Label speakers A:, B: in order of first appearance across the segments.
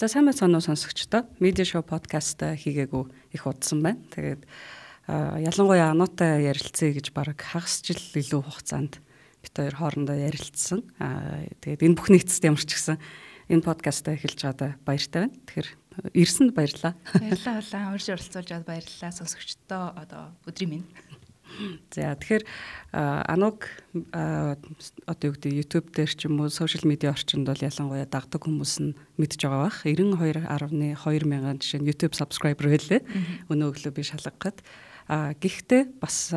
A: За сайн байцгаана уу сонсогчдоо. Media Show podcast хийгээгүй их удсан байна. Тэгээд ялангуяа ануутай ярилцъя гэж баг хагас жил илүү хугацаанд бит хоёр хоорондоо ярилцсан. Тэгээд энэ бүхний эцэст ямар ч гэсэн энэ подкастаа эхэлж байгаадаа баяртай байна. Тэгэхээр ирсэнд. Баярлалаа
B: баярлалаа. Урьж оролцуулж аваад баярлалаа. Сонсогчдоо одоо өдрийн минь.
A: За тэгэхээр ануг одоо юу гэдэг YouTube дээр ч юм уу сошиал медиа орчинд бол ялангуяа дагдаг хүмүүс нь мэдж байгаа бах. 92.2 мянган жишээ нь YouTube subscriber байлээ. Өнөө өглөө би шалгахад. А гэхдээ бас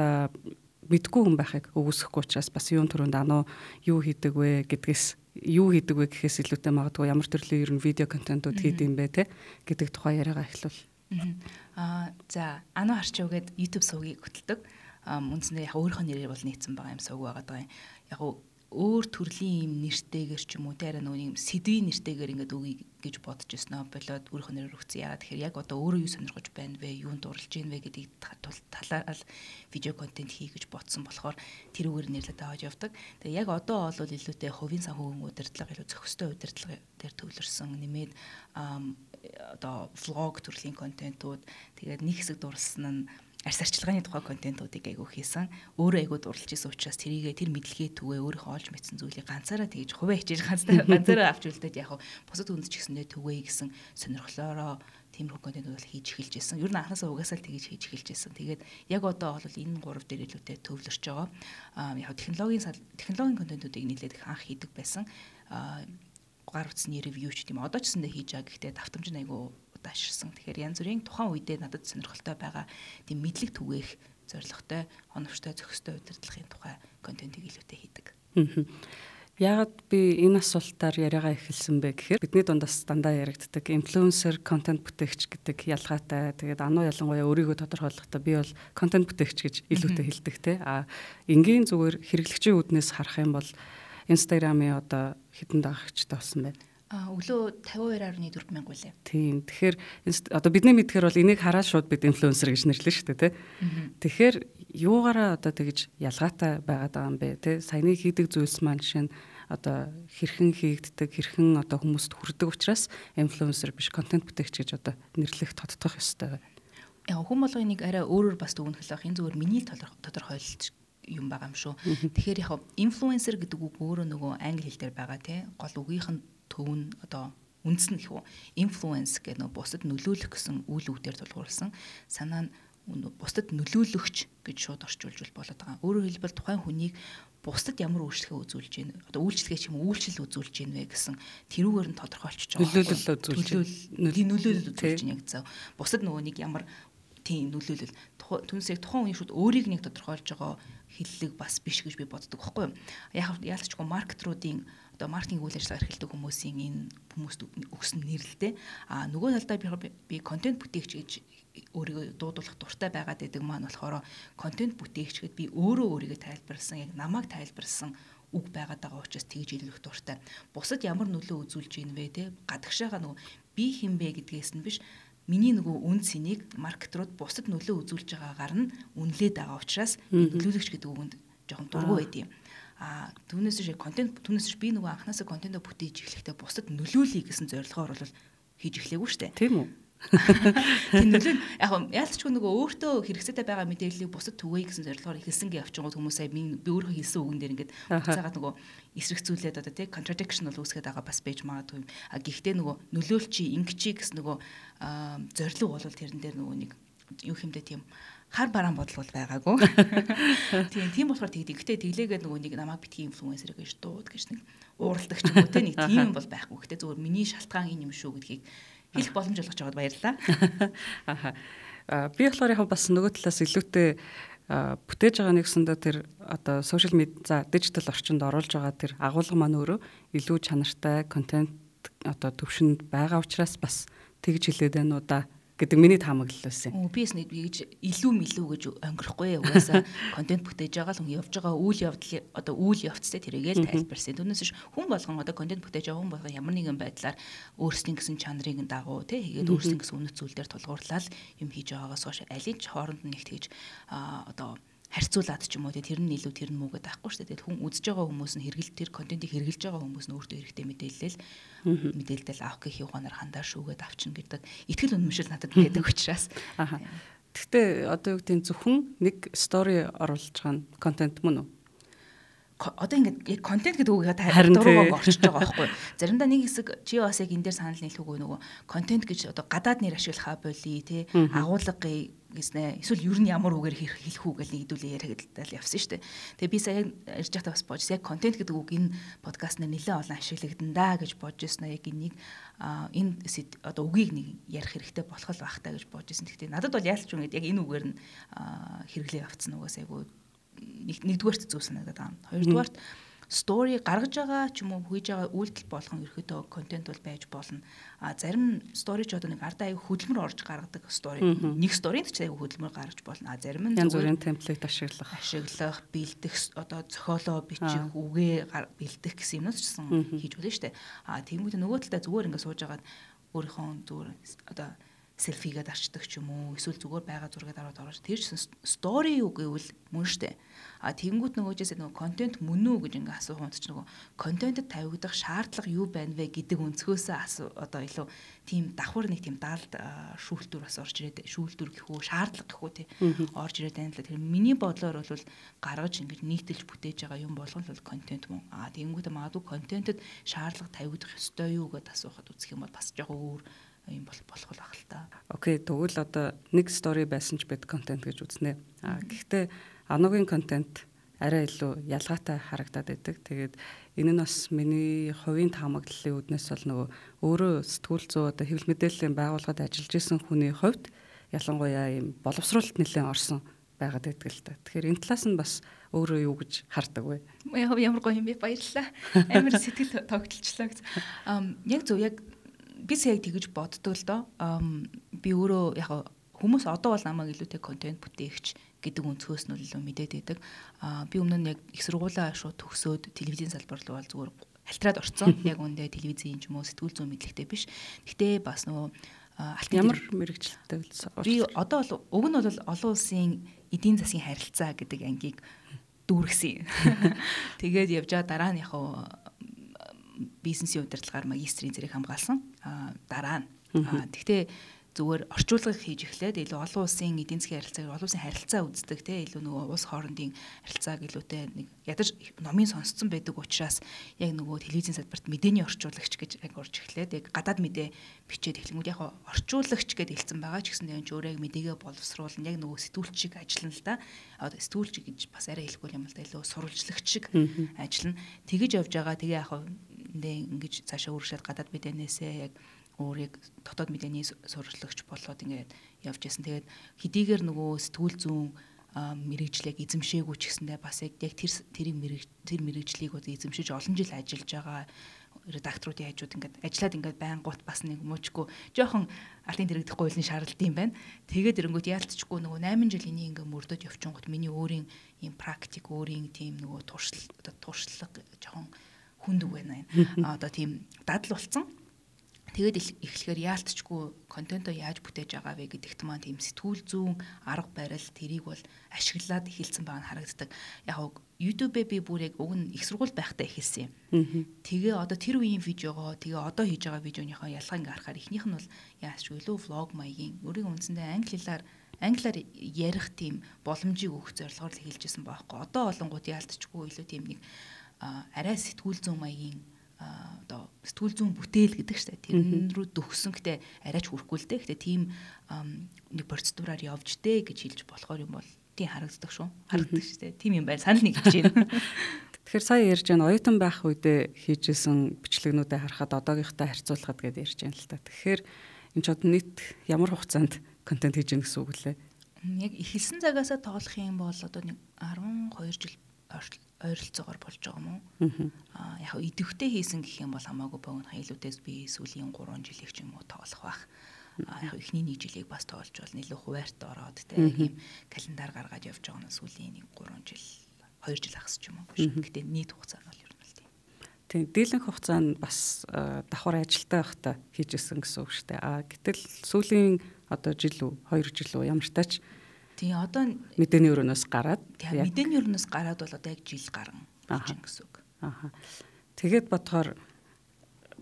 A: мэдгүй хүн байхыг өгөөсөхгүй учраас бас юун төрөнд ануу юу хийдэг вэ гэдгээс юу хийдэг вэ гэхээс илүүтэй магадгүй ямар төрлийн ер нь видео контентууд хийдэг юм бэ те гэдэг тухай яриагаа эхлүүл.
B: Аа за ануу харчаа гээд YouTube сувгийг хөтэлдэг үндсэндээ яг өөрийнхөө нэрээр бол нийцсэн байгаа юм сувг байгаа даа. Яг өөр төрлийн юм нэртэйгэр ч юм уу те арай нөгөө юм сэдвийн нэртэйгэр ингээд үгүй гэж бодож ирсэн аа болоод өөрийнхөө нэрээр өгсөн. Ягаад тэгэхээр яг одоо өөрөө юу сонирхож байна вэ? Юунд дурлж байна вэ гэдгийг талаар видео контент хий гэж бодсон болохоор тэрүүгээр нэрлээд аваад явдаг. Тэгээ яг одоо бол илүүтэй хувийн санхүүгийн удирдлага илүү зохистой удирдлага дээр төвлөрсөн нэмээд одоо влог төрлийн контентууд тэгээд нэг хэсэг дурлсан нь арьс арчилгааны тухай контентуудыг айгу хийсэн. Өөрөө айгу дурлж исэн учраас тэрийгээ тэр мэдлэгээ түвээ өөрийнхөө олж мэдсэн зүйлийг ганцаараа тэгж хуваа хичээж ганцаараа ганцаараа авч үлдээд яг бусад хүнд ч гэсэндээ түвээ гэсэн сонирхлоороо тиймэрхүү контентууд бол хийж эхэлж байсан. Ер нь анхаасаа угаасаа л тэгж хийж эхэлж байсан. Тэгээд яг одоо бол энэ гурав дээр илүүтэй төвлөрч байгаа. Аа яг технологийн технологийн контентуудыг нэлээд их анх хийдэг байсан. Аа гар утасны ревю ч тийм одоо ч гэсэндээ хийж байгаа. Гэхдээ давтамж нь айгу дааширсан. Тэгэхээр янз бүрийн тухайн үедээ надад сонирхолтой байгаа тийм мэдлэг түгээх зорилготой, оновчтой, зохистой удирдлагын тухай контентийг илүүтэй хийдэг.
A: Яагаад би энэ асуултаар яриагаа эхэлсэн бэ гэхээр бидний дундаас дандаа яригддаг инфлюенсер, контент бүтээгч гэдэг ялгаатай. Тэгээд ануу ялангуяа өөрийгөө тодорхойлохдоо би бол контент бүтээгч гэж илүүтэй хэлдэг те. А энгийн зүгээр хэрэглэгчийн үүднээс харах юм бол Instagram-ийн одоо хитэн дагагчтай болсон байна
B: өглөө 52.4 мянга үлээ.
A: Тийм. Тэгэхээр одоо бидний мэдхээр бол энийг хараад шууд бид инфлюенсер гэж нэрлэн шүү дээ, тэ. Тэгэхээр юугаараа одоо тэгж ялгаатай байгаад байгаа юм бэ, тэ? Саяны хийдэг зүйлс маань жишээ нь одоо хэрхэн хийгддэг, хэрхэн одоо хүмүүст хүрдэг учраас инфлюенсер биш контент бүтээгч гэж одоо нэрлэх тодтох ёстой байна.
B: Яг хүн болгоныг арай өөрөөр бас дүгнэх байх энэ зүгээр миний тодорхойлолт юм байгаа юм шүү. Тэгэхээр яг инфлюенсер гэдэг үг өөрөө нөгөө англи хэл дээр байгаа тий. Гол үгийнх нь төв нь одоо үндэс нь их үү инфлюенс гэх нэг бусад нөлөөлөх гэсэн үйл үгээр тулгуурласан санаа нь бусдад нөлөөлөгч гэж шууд орчуулж болоод байгаа. Өөрөөр хэлбэл тухайн хүнийг бусдад ямар үйлчлэгээ үзүүлж гин одоо үйлчлэгээ ч юм уу үйлчлэл үзүүлж гин вэ гэсэн тэрүүгээр нь тодорхойлчихж байгаа.
A: Нөлөөлөл үзүүлж
B: тийм нөлөөлөл үзүүлж гин яг зав. Бусдад нөгөө нэг ямар тийм нөлөөлөл түнсээ тухайн үеийн шууд өөрийг нэг тодорхойлж байгаа хиллэг бас биш гэж би боддог байхгүй юу. Яг яалтчгүй маркетруудын одоо маркетинг үйл ажиллагаа эрхэлдэг хүмүүсийн энэ хүмүүст өгсөн нэрлэлтэй. А нөгөө талдаа би контент бүтээгч гэж өөрийгөө дуудуулах дуртай байгаад байдаг маань болохоор контент бүтээгч гэд би өөрөө өөрийгөө тайлбарласан яг намайг тайлбарласан үг байгаад байгаа учраас тэгж илэрх дуртай. Бусад ямар нөлөө үзүүлж ийн вэ те? Гадагшаага нөгөө би хинбэ гэдгээс нь биш. Миний нөгөө үн цэнийг маркетрууд бусад нөлөө үзүүлж байгаагаар нь үнэлээд байгаа учраас нөлөөлөгч гэдэг үгэнд жоохон дургу байд юм а түүнээс шиг контент түүнээс би нөгөө анханасаа контент бүтээж эхлэхдээ бусдад нөлөөлөе гэсэн зорилгоор бол хийж эхлэегүй шүү дээ.
A: Тийм үү?
B: Тийм нөлөө яг яалтчгүй нөгөө өөртөө хэрэгцээтэй байгаа мэдээллийг бусдад түгээе гэсэн зорилгоор эхэлсэн гэ явчихгоо хүмүүс сая би өөрөө хэлсэн үгэн дээр ингээд буцаагаад нөгөө эсрэгцүүлээд одоо тий contradiction бол үүсгээд байгаа бас байж магадгүй. А гэхдээ нөгөө нөлөөлчий ингэчий гэсэн нөгөө зорилго бол тэрэн дээр нөгөө нэг юу хэмдэ тийм хар бараан бодол бол байгаагүй. Тийм тийм болохоор тэгдэг. Гэтэ тэглээгээд нөгөө нэг намайг битгий инфлюенсер гэж дууд гэж нэг ууралдаг ч юм уу те нэг тийм бол байхгүй. Гэтэ зүгээр миний шалтгаан энэ юм шүү гэдгийг хэлэх боломж олгож байгаад баярлалаа.
A: Аа би болохоор яг бас нөгөө талаас илүүтэй бүтээж байгаа нэгсэндээ тэр одоо сошиал медиа за дижитал орчинд оруулж байгаа тэр агуулга маань өөрөө илүү чанартай контент одоо төвшөнд байгаа учраас бас тэгж хэлээд байна уу да гэдэг миний таамаглал байсан.
B: Бис нэг гэж илүү мэлүү гэж өнгөрөхгүй угаасаа контент бүтээж байгаа л хүн явж байгаа үйл явдал одоо үйл явцтай тэрийгэл тайлбарсан. Түүнээс биш хүн болгон одоо контент бүтээж байгаа хүн болгон ямар нэгэн байдлаар өөрсдийн гэсэн чанарыг дагуу тий хийгээд өөрсдийн гэсэн үнэт зүйлээр тулгуурлаад юм хийж байгаагаас хойш алийг ч хооронд нь нэгт хийж одоо харьцуулаад ч юм уу тэр нь илүү тэр нь муу гэдэг байхгүй шүү дээ. Тэгээд хүн үзэж байгаа хүмүүс нь хэрэгэл тэр контентыг хэрэгжилж байгаа хүмүүс нь өөртөө хэрэгтэй мэдээлэл мэдээлэл авах гэх юугаар хандаа шүүгээд авчна гэдэг итгэл үнэмшил надад байдаг учраас.
A: Аха. Гэхдээ одоо юу гэдэг нь зөвхөн нэг стори оруулж байгаа нь контент мөн үү?
B: одоо ингээд яг контент гэдэг үгийг дуруугаар орчиж байгаа байхгүй. Заримдаа нэг хэсэг чи бас яг энэ дээр санал нийлэхгүй нөгөө контент гэж одоо гадаад нэр ашиглахаа боли тий агуулга гэснэ эсвэл ер нь ямар үгээр хэлэх үү гэж нэгдүүлээ яриагдал явсан шүү дээ. Тэгээ би сая ярьж байхдаа бас бодсон. Яг контент гэдэг үг энэ подкаст нэр нэлээд олон ашиглагдан да гэж бодож ирсэн. Яг энийг энэ одоо үгийг нэг ярих хэрэгтэй болох л байх та гэж бодож ирсэн. Гэхдээ надад бол яалч юм гэдэг яг энэ үгээр нь хэрэглээ авцсан угаас айгуу нэгдүгээрт зүг санагдаад байгаа. Хоёрдугаарт стори гаргаж байгаа ч юм уу хийж байгаа үйлдэл болгон ерөөдөө контент бол байж болно. А зарим стори ч одоо нэг ардаа аяг хөдөлмөр орж гаргадаг стори. Нэг сторид ч аяг хөдөлмөр гаргаж болно. А зарим
A: нь янз бүрийн темплейт ашиглах,
B: ашиглах, бэлдэх одоо зохиолоо бичих, үгээ бэлдэх гэсэн юмнууд ч гэсэн хийж болно шүү дээ. А тэгмүүд нөгөө талдаа зүгээр ингээд сууж агаад өөрийнхөө зүгээр одоо селфигээд арчдаг ч юм уу эсвэл зүгээр байгаа зургийг дараад орж тэр чинь стори юу гэвэл мөн штэ а тэгэнгүүт нөгөөжээс нөгөө контент мөн үү гэж ингээ асуух юм ч нөгөө контентэд тавигдах шаардлага юу байна вэ гэдэг өнцгөөсөө асуу одоо илүү тийм давхар нэг тийм даалд шүүлтүр бас орж ирээд шүүлтүр гэхүү шаардлага гэхүү тий орж ирээд байна л тэр миний бодлоор бол гаргаж ингэж нийтэлж бүтээж байгаа юм болгон л контент мөн а тэгэнгүүт магадгүй контентэд шаардлага тавигдах ёстой юу гэдээ асуухад үзэх юм бол бас жоохон өөр юм бол болох л баг л та.
A: Окей, тэгвэл одоо нэг стори байсан ч бед контент гэж үзнэ. А гэхдээ аногийн контент арай илүү ялгаатай харагдаад байдаг. Тэгээд энэ нь бас миний хувийн таамаглалын үүднээс бол нөгөө өөрөө сэтгүүл зүй одоо хэвлэл мэдээллийн байгууллагад ажиллаж исэн хүний хувьд ялангуяа ийм боловсруулалт нэлээд орсон байгаад байдаг л та. Тэгэхээр энэ талаас нь бас өөрөө юу гэж хардаг вэ?
B: Яг ямар гоё юм бэ баярлалаа. Амар сэтгэл тогтолчлоо гэж. Яг зөв яг би сая тэгэж боддог л доо. Би өөрөө яг хүмүүс одоо бол намайг илүүтэй контент бүтээгч гэдэг өнцгөөс нь илүү мэдээд байдаг. Аа би өмнө нь яг их сургуулаа шууд төгсөөд телевизийн салбар руу бол зүгээр хальтраад орцсон. Яг үндэ телевизийн ч юм уу сэтгүүл зүйн мэдлэгтэй биш. Гэхдээ бас нөгөө
A: алтан ямар мэрэгчлэлтэй
B: вэ? Би одоо бол уг нь бол олон улсын эдийн засгийн харилцаа гэдэг ангийг дүүргэсэн. Тэгээд явж байгаа дараа нь яг бизнесийн удирдлагаар магистрийн зэрэг хамгаалсан. А дараа нь. Тэгтээ зүгээр орчуулга хийж эхлээд илүү олон улсын эдийн засгийн харилцааг олон улсын харилцаа үздэг те илүү нөгөө улс хоорондын харилцааг илүүтэй нэг ядаж номын сонсцсон байдаг учраас яг нөгөө телевизийн салбарт мэдээний орчуулагч гэж яг орж эхлээд яг гадаад мэдээ бичээд эхлэнгүүд яг орчуулагч гэдээ хэлсэн байгаа ч гэсэн энэ ч өөрөө мэдээгээ боловсруулна. Яг нөгөө сэтгүүлчиг ажиллана л да. Одоо сэтгүүлчиг гэж бас арай хэлэхгүй юм л да. Илүү сурвалжлагч шиг ажиллана. Тэгэж явж байгаа. Тэгээ яг нэ ингэж цаашаа үргэлжлээд гадаад мэдээнээсээ яг өөрийг дотоод мэдээний сурвалжлагч болоод ингээд явж ясан. Тэгээд хэдийгээр нөгөө сэтгүүл зүүн мэрэгжлийг эзэмшээгүй ч гэсэндээ бас яг тэр тэрийг мэрэг тэр мэрэгжлийг эзэмшиж олон жил ажиллаж байгаа редакторуудын хажууд ингээд ажиллаад ингээд байнгут бас нэг муучгүй жоохон алтын дэрэгдэхгүй үлний шаардлагатай юм байна. Тэгээд эрэнгүүт яалтчгүй нөгөө 8 жил энийг ингээд мөрдөд явчихгонгот миний өөрийн юм практик өөрийн тийм нөгөө туршил туршлага жоохон хүнд үг байна. Одоо тийм дадал болсон. Тэгээд эхлэхээр яалтчгүй контентоо яаж бүтээж байгаа вэ гэдэгт маань тийм сэтгүүл зүүн арга барил тэрийг бол ашиглаад эхэлсэн байгаа нь харагддаг. Яг нь YouTube-ээ би бүр яг уг нь их сургууль байхдаа эхэлсэн юм. Тэгээ одоо тэр үеийн видеогоо тэгээ одоо хийж байгаа видеоныхоо ялгаа ингээ харахаар эхнийх нь бол яасч илүү влог маягийн өөрийн үндсэндээ англи хэлээр англиар ярих тийм боломжийг өгөх зорилгоор л хэлжсэн байхгүй. Одоо олонгууд яалтчгүй илүү тийм нэг арай сэтгүүл зүүн маягийн одоо сэтгүүл зүүн бүтээл гэдэг штэ. Тэрэн рүү дөхсөн. Гэтээ арайч хүрхгүй л дээ. Гэтээ тийм нэг процедураар явж дээ гэж хэлж болохоор юм бол тийм харагддаг шүү харагддаг штэ. Тийм юм байна санал нэг гэж байна.
A: Тэгэхээр сая ярьж байгаа оюутан байх үедээ хийжсэн бичлэгнүүдээ харахад одоогийнхтай харьцуулахад гэдээ ярьж байна л та. Тэгэхээр энэ ч одоо нийт ямар хугацаанд контент хийж гэнэ гэсэн үг лээ.
B: Яг эхэлсэн цагаасаа тоолох юм бол одоо нэг 12 жил ойролцоогоор болж байгаа юм уу? Аа яг идэвхтэй хийсэн гэх юм бол хамаагүй богино илүүдээс би сүүлийн 3 жилийг ч юм уу тоолох байх. Аа яг эхний нэг жилийг бас тоолж бол нэлээд хуваарт ороод те ийм календар гаргаад явж байгаа нь сүүлийн нэг 3 жил 2 жил ахс ч юм уу шүү. Гэтэ нийт хугацаа нь бол ер нь л тийм.
A: Тийм дийлэнх хугацаа нь бас давхар ажилтай байхдаа хийжсэн гэсэн үг шүү дээ. Аа гэтэл сүүлийн одоо жил үү 2 жил үү ямар
B: Тийм одоо
A: мэдээний өрөөнөөс гараад
B: мэдээний өрөөнөөс гараад бол одоо яг жил гарan гэсэн үг.
A: Аа. Тэгээд бодохоор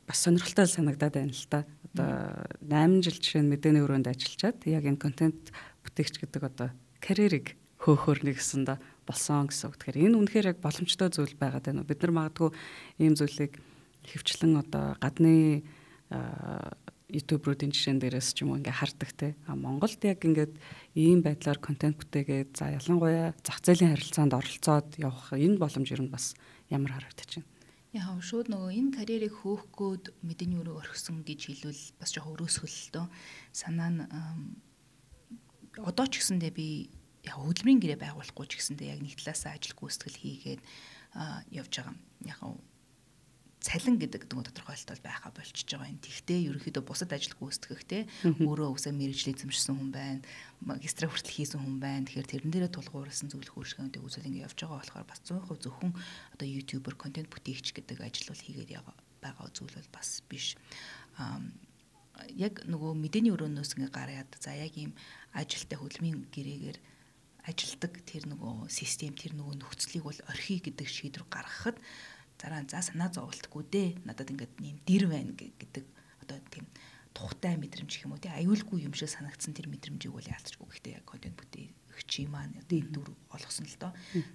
A: бас сонирхолтой санагдаад байна л да. Одоо 8 жил жишээ нь мэдээний өрөөнд ажиллачаад яг энэ контент бүтээгч гэдэг одоо карьерийг хөөхөр нэгсэн да болсон гэсэн үг. Тэгэхээр энэ үнэхээр яг боломжтой зүйл байгаад байна. Бид нар магадгүй ийм зүйлийг хөвчлэн одоо гадны ютуберуудын жишээн дээрээс ч юм уу ингээ хардаг те. А Монголд яг ингээд ийм байдлаар контент бүтээгээд за ялангуяа зах зээлийн харилцаанд оролцоод явах энэ боломж ер нь бас ямар харагдаж байна.
B: Яг шууд нөгөө энэ карьерийг хөөхгөөд мэдээний өрөө орхисон гэж хэлвэл бас жоохон өрөөсгөл лөө. Санаа нь одоо ч гэсэндээ би яг хөдөлмөрийн гэрээ байгуулахгүй ч гэсэндээ яг нэг талаасаа ажил гүйцэтгэл хийгээд явж байгаа. Яг цалин гэдэг дүн тодорхойлолт байхаа болчихж байгаа юм. Тэгтээ ерөнхийдөө бусад ажил гүйцэтгэх те өөрөө өсөө мэрэгжлийг эзэмшсэн хүн байна. Магистра хүртэл хийсэн хүн байна. Тэгэхээр тэрэн дээрээ тулгуурласан зөвлөх үйлчлэгээнтэй үзэл ингэ явж байгаа болохоор бас 100% зөвхөн одоо ютубер контент бүтээгч гэдэг ажил бол хийгээд байгаа зүйл бол бас биш. Аа яг нөгөө мэдээний өрөөнөөс ингээ гараад за яг ийм ажилтай хөдөлмөрийн гэрээгээр ажилдаг тэр нөгөө систем тэр нөгөө нөхцөлийг бол орхий гэдэг шийдвэр гаргахад зараа за санаа зовлтгүй дээ. Надад ингээд нэм дэр байна гэдэг одоо тийм тухтай мэдрэмж гэх юм уу тий аюулгүй юм шиг санагдсан тэр мэдрэмжийг бол яалтчгүй гэхдээ яг контент бүтээгчийн маань одоо энэ дүр олгосон л доо.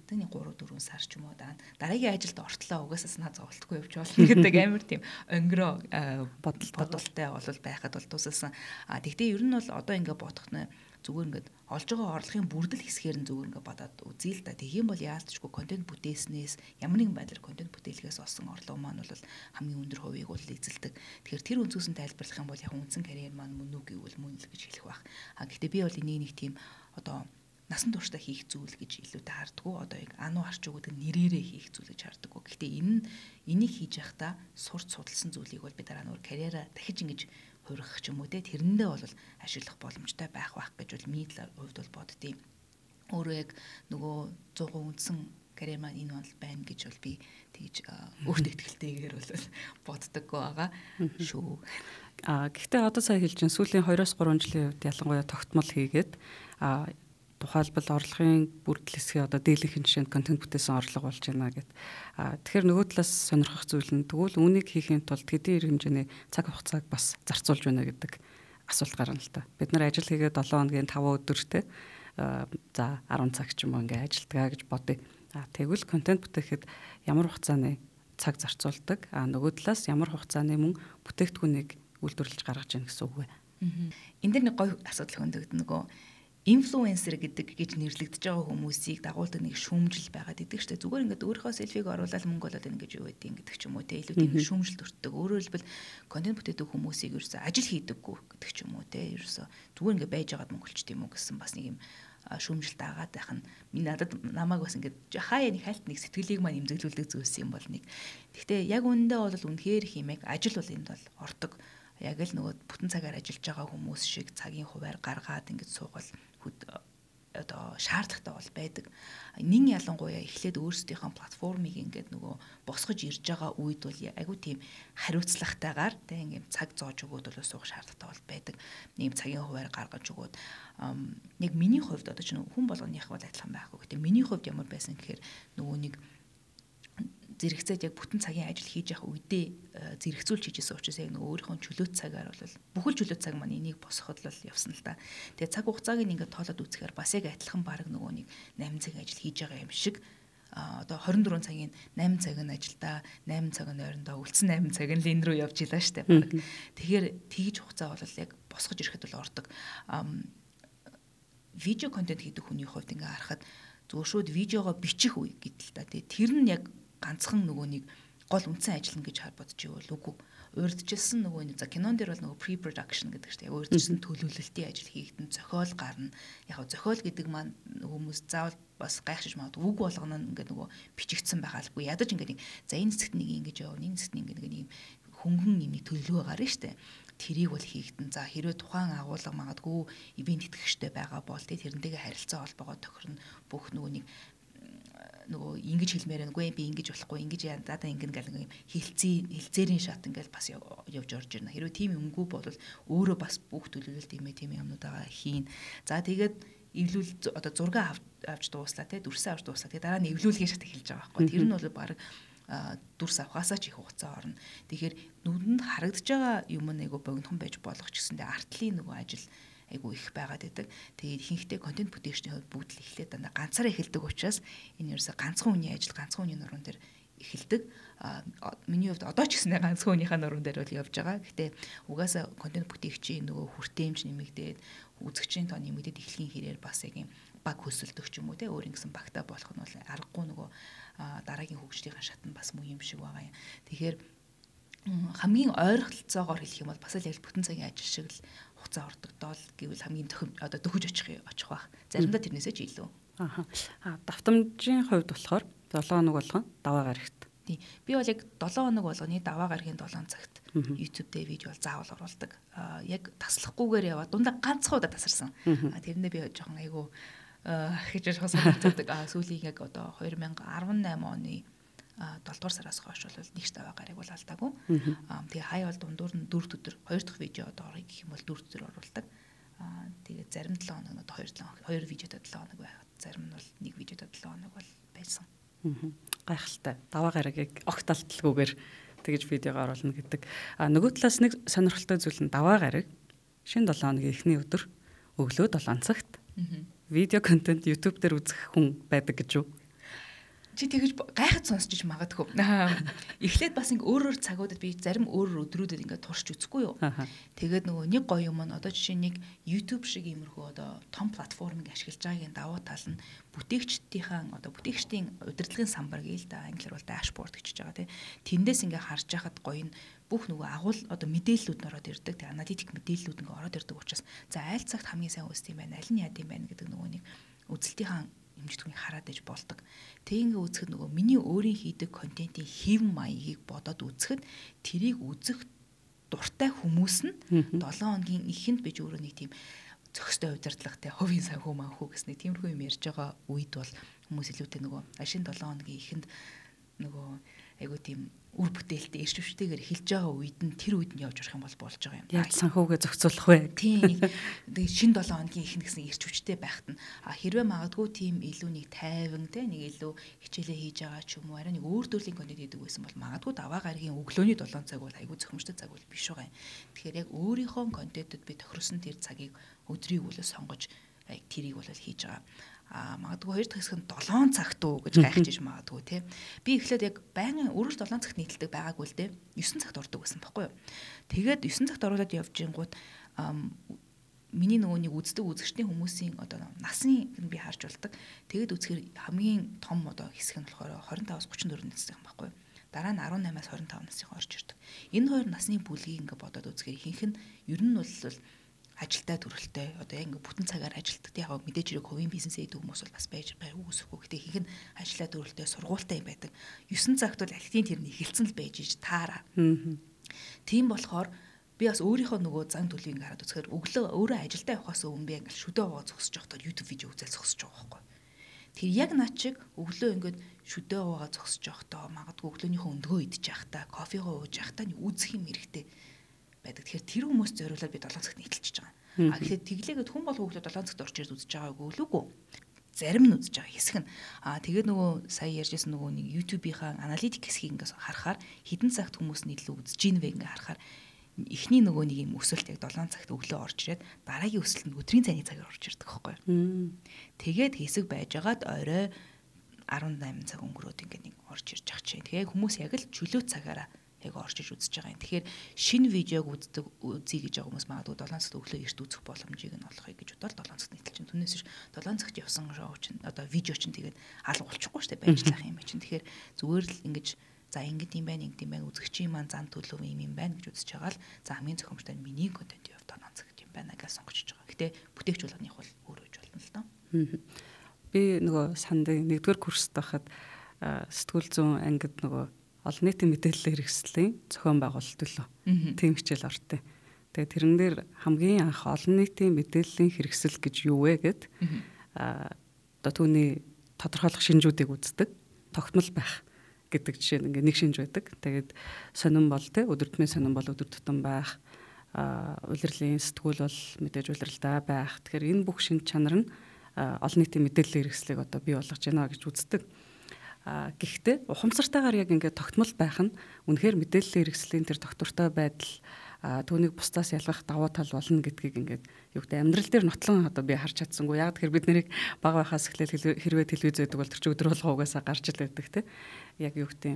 B: Тэний 3 4 сар ч юм уу дараа дараагийн ажилд ортлоо. Угаасаа санаа зовлтгүй явж болно гэдэг амар тийм өнгөрөө бодол бодолтой. бол байхад бол тусалсан. А тэгтээ ер нь бол одоо ингээд бодох нь зүгээр ингээд олж байгаа орлогын бүрдэл хэсгээр нь зүгээр ингээд бодоод үзье л да. Тэгхийн бол яалтчгүй контент бүтээснээс ямар нэгэн байдлаар контент бүтээлгээс олсон орлого маань бол хамгийн өндөр хувийг бол эзэлдэг. Тэгэхээр тэр үнцгөөс нь тайлбарлах юм бол яг үндсэн карьер маань мөн үү гэвэл мөн л гэж хэлэх байх. А гэхдээ би бол энийг нэг тийм одоо насан туршдаа хийх зүйл гэж илүүтэй хардггүй одоо яг ануу харч өгдөг нэрээрээ хийх зүйл гэж хардггүй. Гэхдээ энэ энийг хийж явахдаа сурч судалсан зүйлийг бол би дараа нь өөр карьераа дахиж ингэж хурих ч юм уу те тэрэндээ бол ашиглах боломжтой байх байх гэж бол нийтлэр хувьд бол боддtiin. Өөрөө яг нөгөө 100% үндсэн карьер маань энэ бол байна гэж бол би тэгж өөртөө ихтэйгээр бол боддоггүй байгаа шүү.
A: А гэхдээ одоо сая хэлж чинь сүүлийн 2-3 жилийн хувьд ялангуяа тогтмол хийгээд а тухайлбал орлогын бүрдэл хэсгээ одоо дийлэнх жишээнд контент бүтээсэн орлого болж байна гэд. А тэгэхээр нөгөө талаас сонирхох зүйл нь тэгвэл үүнийг хийхин тулд хэдийн эрг хэмжээний цаг хугацааг бас зарцуулж байна гэдэг асуулт гарна л та. Бид нар ажил хийгээд 7 хоногийн 5 өдөртэй за 10 цаг ч юм уу ингээ ажилтгаа гэж бодъё. А тэгвэл контент бүтээхэд ямар хугацааны цаг зарцуулдаг. А нөгөө талаас ямар хугацааны мөн бүтээгдэхүүнийг үйлдвэрлэж гаргаж яах гэсэн үг вэ?
B: Энд дэр нэг гоё асуудал хөндөгд нөгөө инфлюенсер гэдэг гэж нэрлэгдэж байгаа хүмүүсийг дагуулдаг нэг шүүмжил байгаад идэг штэ. Зүгээр ингээд өөрийнхөө селфиг оруулаад мөнгө болоод ингэ гэж юу гэдэг гэдэг ч юм уу те. Илүү тийм шүүмжил төртдөг. Өөрөөр хэлбэл контент бүтээдэг хүмүүсийг ерөөсөө ажил хийдэггүй гэдэг ч юм уу те. Ерөөсөө зүгээр ингээд байж байгаад мөнгөлчт юм уу гэсэн бас нэг юм шүүмжилт агаад байх нь миний надад намайг бас ингээд хаяа нэг хальт нэг сэтгэлийг маань имзэглүүлдэг зүйлс юм бол нэг. Гэхдээ яг үүндээ бол үнэхээр химэг ажил бол энд бол ордог. Яг л нөгөө бүтэн цагаар ажиллаж байгаа хүмүүс шиг цагийн хуваар гаргаад ингэж суугал одоо шаардлагатай бол байдаг. Нин ялангуяа эхлээд өөрсдийнхөө платформыг ингээд нөгөө босгож ирж байгаа үед бол айгүй тийм хариуцлагатайгаар тэг ингээд цаг зоож өгөөд бол суух шаардлагатай бол байдаг. Ийм цагийн хуваар гаргаж өгөөд яг миний хувьд одоо ч хүн болгоных бол адилхан байхгүй. Гэтэ миний хувьд ямар байсан гэхээр нөгөө нэг зэрэгцээд яг бүтэн цагийн ажил хийж явах үедээ э, зэрэгцүүлж хийжсэн учраас яг өөрийнхөө чөлөөт цагаар бол бүхэл чөлөөт цаг маань энийг босгоход л явсан л да. Тэгээ цаг хугацааг ингээд тоолоод үзэхээр бас яг адилхан баг нөгөө нэг 8 цагийн ажил хийж байгаа юм шиг одоо 24 цагийн 8 цаг нь ажилдаа 8 цаг нь ойрондоо үлдсэн 8 цаг нь лин рүү явж илаа штэ. Тэгэхээр тэгж хугацаа бол яг босгож ирэхэд бол ордог. видео контент хийдэг хүний хувьд ингээ харахад зөв шүүд видеого бичих үе гэдэл та. Тэр нь яг ганцхан нөгөө нэг гол үндсэн ажил гэж хар бодож ивэл үгүй. Урьдчилсан нөгөө нэг за кинон дээр бол нөгөө pre production гэдэг чинь яг урьдчилсан төлөвлөлтийн ажил хийгдэн зохиол гарна. Яг зохиол гэдэг маань хүмүүс заавал бас гайхшиж магадгүй үг болгоно ингээд нөгөө бичигдсэн байгаалгүй ядаж ингээд нэг за энэ зэгт нэг ингэж яв энэ зэгт нэг нэг юм хөнгөн юм төлөвлөгөө гарна штэ тэрийг бол хийгдэн за хэрвээ тухайн агуулга магадгүй ивент итгэгчтэй байгаа бол тэрнтэйгээ харилцаа холбоогоо тохирно. Бүх нөгөө нэг нөгөө ингэж хэлмээр нүггүй би ингэж болохгүй ингэж яа даа ингэн гэл нэг хилцээ хилцээрийн шат ингээл бас явж орж ирнэ. Хэрвээ тийм юмгүй бол өөрөө бас бүх төлөвлөлт имэ тийм юмнуудаа хийн. За тэгээд эвлүүл одоо зураг авч дууслаа те дүрсээ авч дууслаа. Тэгээ дараа нь эвлүүлгийн шат эхэлж байгаа байхгүй. Тэр нь бол баг дүрс авахаасаа ч их хугацаа орно. Тэгэхээр нүдэнд харагдаж байгаа юм нэг богинохон байж болох ч гэсэндээ артлын нөгөө ажил айгу их байгаад байдаг. Тэгээд ихэнхдээ контент бүтээгчдийн хувьд бүгд л эхлээд дандаа ганцаараа эхэлдэг учраас энэ ерөөсө ганцхан хүний ажил ганцхан хүний нуруунд дээр эхэлдэг. Миний хувьд одоо ч гэснээр ганцхан хүнийхээ нуруунд дээр бол явж байгаа. Гэтэ угаасаа контент бүтээгчийн нөгөө хүртээмж нэмэгдээд үзэгчийн тоо нэмэгдээд эхлэхийн хэрээр бас яг юм баг хөсөлдөх ч юм уу те өөр ингэсэн багтаа болох нь бол аргагүй нөгөө дараагийн хөгжлийн шат нь бас муу юм шиг байгаа юм. Тэгэхээр хамгийн ойролцоогоор хэлэх юм бол бас л яг бүтэн цагийн ажил шиг л хугацаа ордогдоол гэвэл хамгийн төхөм одоо төхөж очих очих бах. Заримдаа тэрнээсээ ч илүү.
A: Аа. Давтамжийн хувьд болохоор 7 хоног болгон даваа гарагт.
B: Тий. Би бол яг 7 хоног болгоны даваа гарагийн 7 цагт YouTube дээр видео бол заавал оруулдаг. Аа яг таслахгүйгээр яваа дундаа ганцхан удаа тасарсан. Аа тэрэндээ би жоохон айгу гэж хасагддаг. Аа сүүлийн яг одоо 2018 оны 7 дугаар сараас хойш бол нэг таваа гарыг бол алдаагүй. Аа тэгээ хай бол дундуур нь 4 өдөр 2 дахь видео одоо орё гэх юм бол 4 өдөр оруулдаг. Тэгээ зарим 7 хоног нь 2 7 хоног 2 видеотод 7 хоног байхад зарим нь бол нэг видеотод 7 хоног бол байсан.
A: Гайхалтай. Даваа гарагийг огт алдалгүйгээр тэгэж видеого оруулна гэдэг. А нөгөө талаас нэг сонирхолтой зүйл нь даваа гараг шинэ 7 хоногийн эхний өдөр өглөө 7 цагт видео контент YouTube дээр үзэх хүн байдаг гэж юу?
B: Чи тэгэж гайхад сонсчих магадгүй. Эхлээд бас ингээ өөр өөр цагуудад би зарим өөр өдрүүдэд ингээ турш үзэхгүй юу. Тэгээд нөгөө нэг гоё юм нь одоо жишээ нэг YouTube шиг иймэрхүү одоо том платформыг ашиглаж байгаагийн давуу тал нь бүтээгчдийн одоо бүтээгчдийн удирдлагын самбар гээл да англиар бол dashboard гэж байгаа тийм. Тэндээс ингээ харж байхад гоё нь бүх нөгөө агуул одоо мэдээллүүд нь ороод ирдэг. Тэгээ аналитик мэдээллүүд ингээ ороод ирдэг учраас за аль цагт хамгийн сайн үүсдэг юм байна, аль нь яд юм байна гэдэг нөгөө нэг үзэлтийн хэмжигдэхүүнийг хараад иж болдог. Тэгингээ үзэхэд нөгөө миний өөрийн хийдэг контентын хэв маягийг бодоод үзэхэд тэрийг үзэх дуртай хүмүүс нь 7 хоногийн эхэнд бич өөрөө нэг тийм зөкстэй удирдлагатай хувийн санхүү манхүү гэс нэг тиймэрхүү юм ярьж байгаа үед бол хүмүүс илүүтэй нөгөө ашин 7 хоногийн эхэнд нөгөө айгуу тийм үр бүтээлтэй ирч хүчтэйгээр эхэлж байгаа үед нь тэр үед нь явж орох юм бол болж байгаа юм.
A: Яг санхүүгээ зохицуулах вэ?
B: Тийм. Тэгээ шин 7 хоногийн ихэнх гэсэн ирч хүчтэй байхад нь а хэрвээ магадгүй тийм илүү нэг тайван те нэг илүү хичээлээ хийж байгаа ч юм уу арай нэг өөр төрлийн контент хийдэг байсан бол магадгүй даваа гарагийн өглөөний 7 цаг бол айгүй зохимжтой цаг бол биш байгаа юм. Тэгэхээр яг өөрийнхөө контентэд би тохирсон тэр цагийг өдрийг үлээ сонгож тэрийг бол хийж байгаа а магадгүй хоёр дахь хэсэг нь 7 цагт уу гэж гайхаж иж магадгүй тий. Би эхлээд яг байнгын өрөөр 7 цагт нийтэлдэг байгаагүй л дээ. 9 цагт ордог байсан байхгүй юу. Тэгээд 9 цагт оруулаад явж ингууд миний нөгөө нэг үздэг үзэгчдийн хүмүүсийн одоо насны би харж болдог. Тэгээд үзэхээр хамгийн том одоо хэсэг нь болохоор 25-аас 34 настай юм байхгүй юу. Дараа нь 18-аас 25 насны орж ирдэг. Энэ хоёр насны бүлгийг ингээ бодоод үзэхээр ихэнх нь ер нь бол ажилдаа төрөлтэй одоо яг ингээ бүтэн цагаар ажилтдаг. Яг мэдээж хэрэг хувийн бизнес хийдэг хүмүүс бол бас байж байг үүсэхгүй. Гэтэ ихэнх нь ажилдаа төрөлтэй сургуультай юм байдаг. 9 цагт бол алхтын тэрний эхэлсэн л байж иж таараа. Тийм болохоор би бас өөрийнхөө нөгөө зан төлөвийг хараад үзэхээр өглөө өөрөө ажилдаа явахаас өмнө би ингээл шүдэ аваа зогсож явахдаа YouTube видео үзэл зогсож байгаа байхгүй. Тэр яг над чиг өглөө ингээд шүдэ аваа зогсож явахдаа магадгүй өглөөнийхөө өндгөө идчих явахдаа кофегоо ууж явахдаа үзэх юм хэрэгтэй байдаг. Тэгэхээр тэр хүмүүс зориулаад би 7 цагт нийтэлчихэж байгаа. А гэхэд тэглээгээд хүн бол хөглөө 7 цагт орч ирж үзэж байгаагүй лүгүү. Зарим нь үзэж байгаа хэсэг нь. А тэгээд нөгөө сая ярьжсэн нөгөө нэг YouTube-ийн аналитик хэсгийг ингээс харахаар хідэн цагт хүмүүс нийтлээ үзэж гин вэ ингээ харахаар эхний нөгөө нэг юм өсөлт яг 7 цагт өглөө орж ирээд дараагийн өсөлт нь өдрийн цайны цагаар орж ирдэг байхгүй юу. Тэгээд хэсэг байжгаад орой 18 цаг өнгөрөөд ингээ нэг орж ирж ах чинь. Тэгээ хүмүүс яг л чөлөө цагаараа яг орж иж үзэж байгаа юм. Тэгэхээр шинэ видеог үздэг үзье гэж байгаа хүмүүс магадгүй 7 цагт өглөө эрт үзэх боломжийг нь олохыг гэж бодоод 7 цагт нийтэлж чинь. Түүнээс биш 7 цагт явсан шоу чинь одоо видео чинь тэгээд алга болчихгүй шүү дээ байжлах юм чинь. Тэгэхээр зүгээр л ингэж за ингэт юм байна ингэт юм байна үзэгчийн маань зан төлөв юм юм байна гэж үзэж байгаа л за хамгийн зохимжтой нь миний контент явд 7 цагт юм байна гэж сонгож байгаа. Гэтэ бүтээгч болгоных бол өөр үж болно л доо.
A: Би нөгөө санд нэгдүгээр курст байхад сэтгүүл зүүн ангид нөгөө олон нийтийн мэдээлэл хэрэгслийн зохион байгуулалт төлөө тийм хичээл ортыг. Тэгээ тэрэн дээр хамгийн анх олон нийтийн мэдээллийн хэрэгсэл гэж юу вэ гэд аа одоо түүний тодорхойлох шинжүүдийг үздэг. Тогтмол байх гэдэг жишээ нь ингээ нэг шинж байдаг. Тэгээд сонирн бол те өдөртмийн сонирн бол өдөр тутам байх. А улирлын сэтгүүл бол мэдээж улиралдаа байх. Тэгэхээр энэ бүх шинж чанар нь олон нийтийн мэдээллийн хэрэгслийг одоо бий болгож байна гэж үздэг. А гэхдээ ухамсартайгаар яг ингээд тогтмол байх нь үнэхээр мэдээллийн хэрэгслийн тэр доктортой байдал түүнийг бусдаас ялгах давуу тал болно гэдгийг ингээд юу гэдэг амьдрал дээр нотлон одоо би харж чадсангүй. Яг тэгэхээр бид нарыг бага байхаас эхлээл хэрвээ телевиз байдаг бол тэр чи өдөр болго угаасаа гарч ил байдаг те. Яг юу гэдэг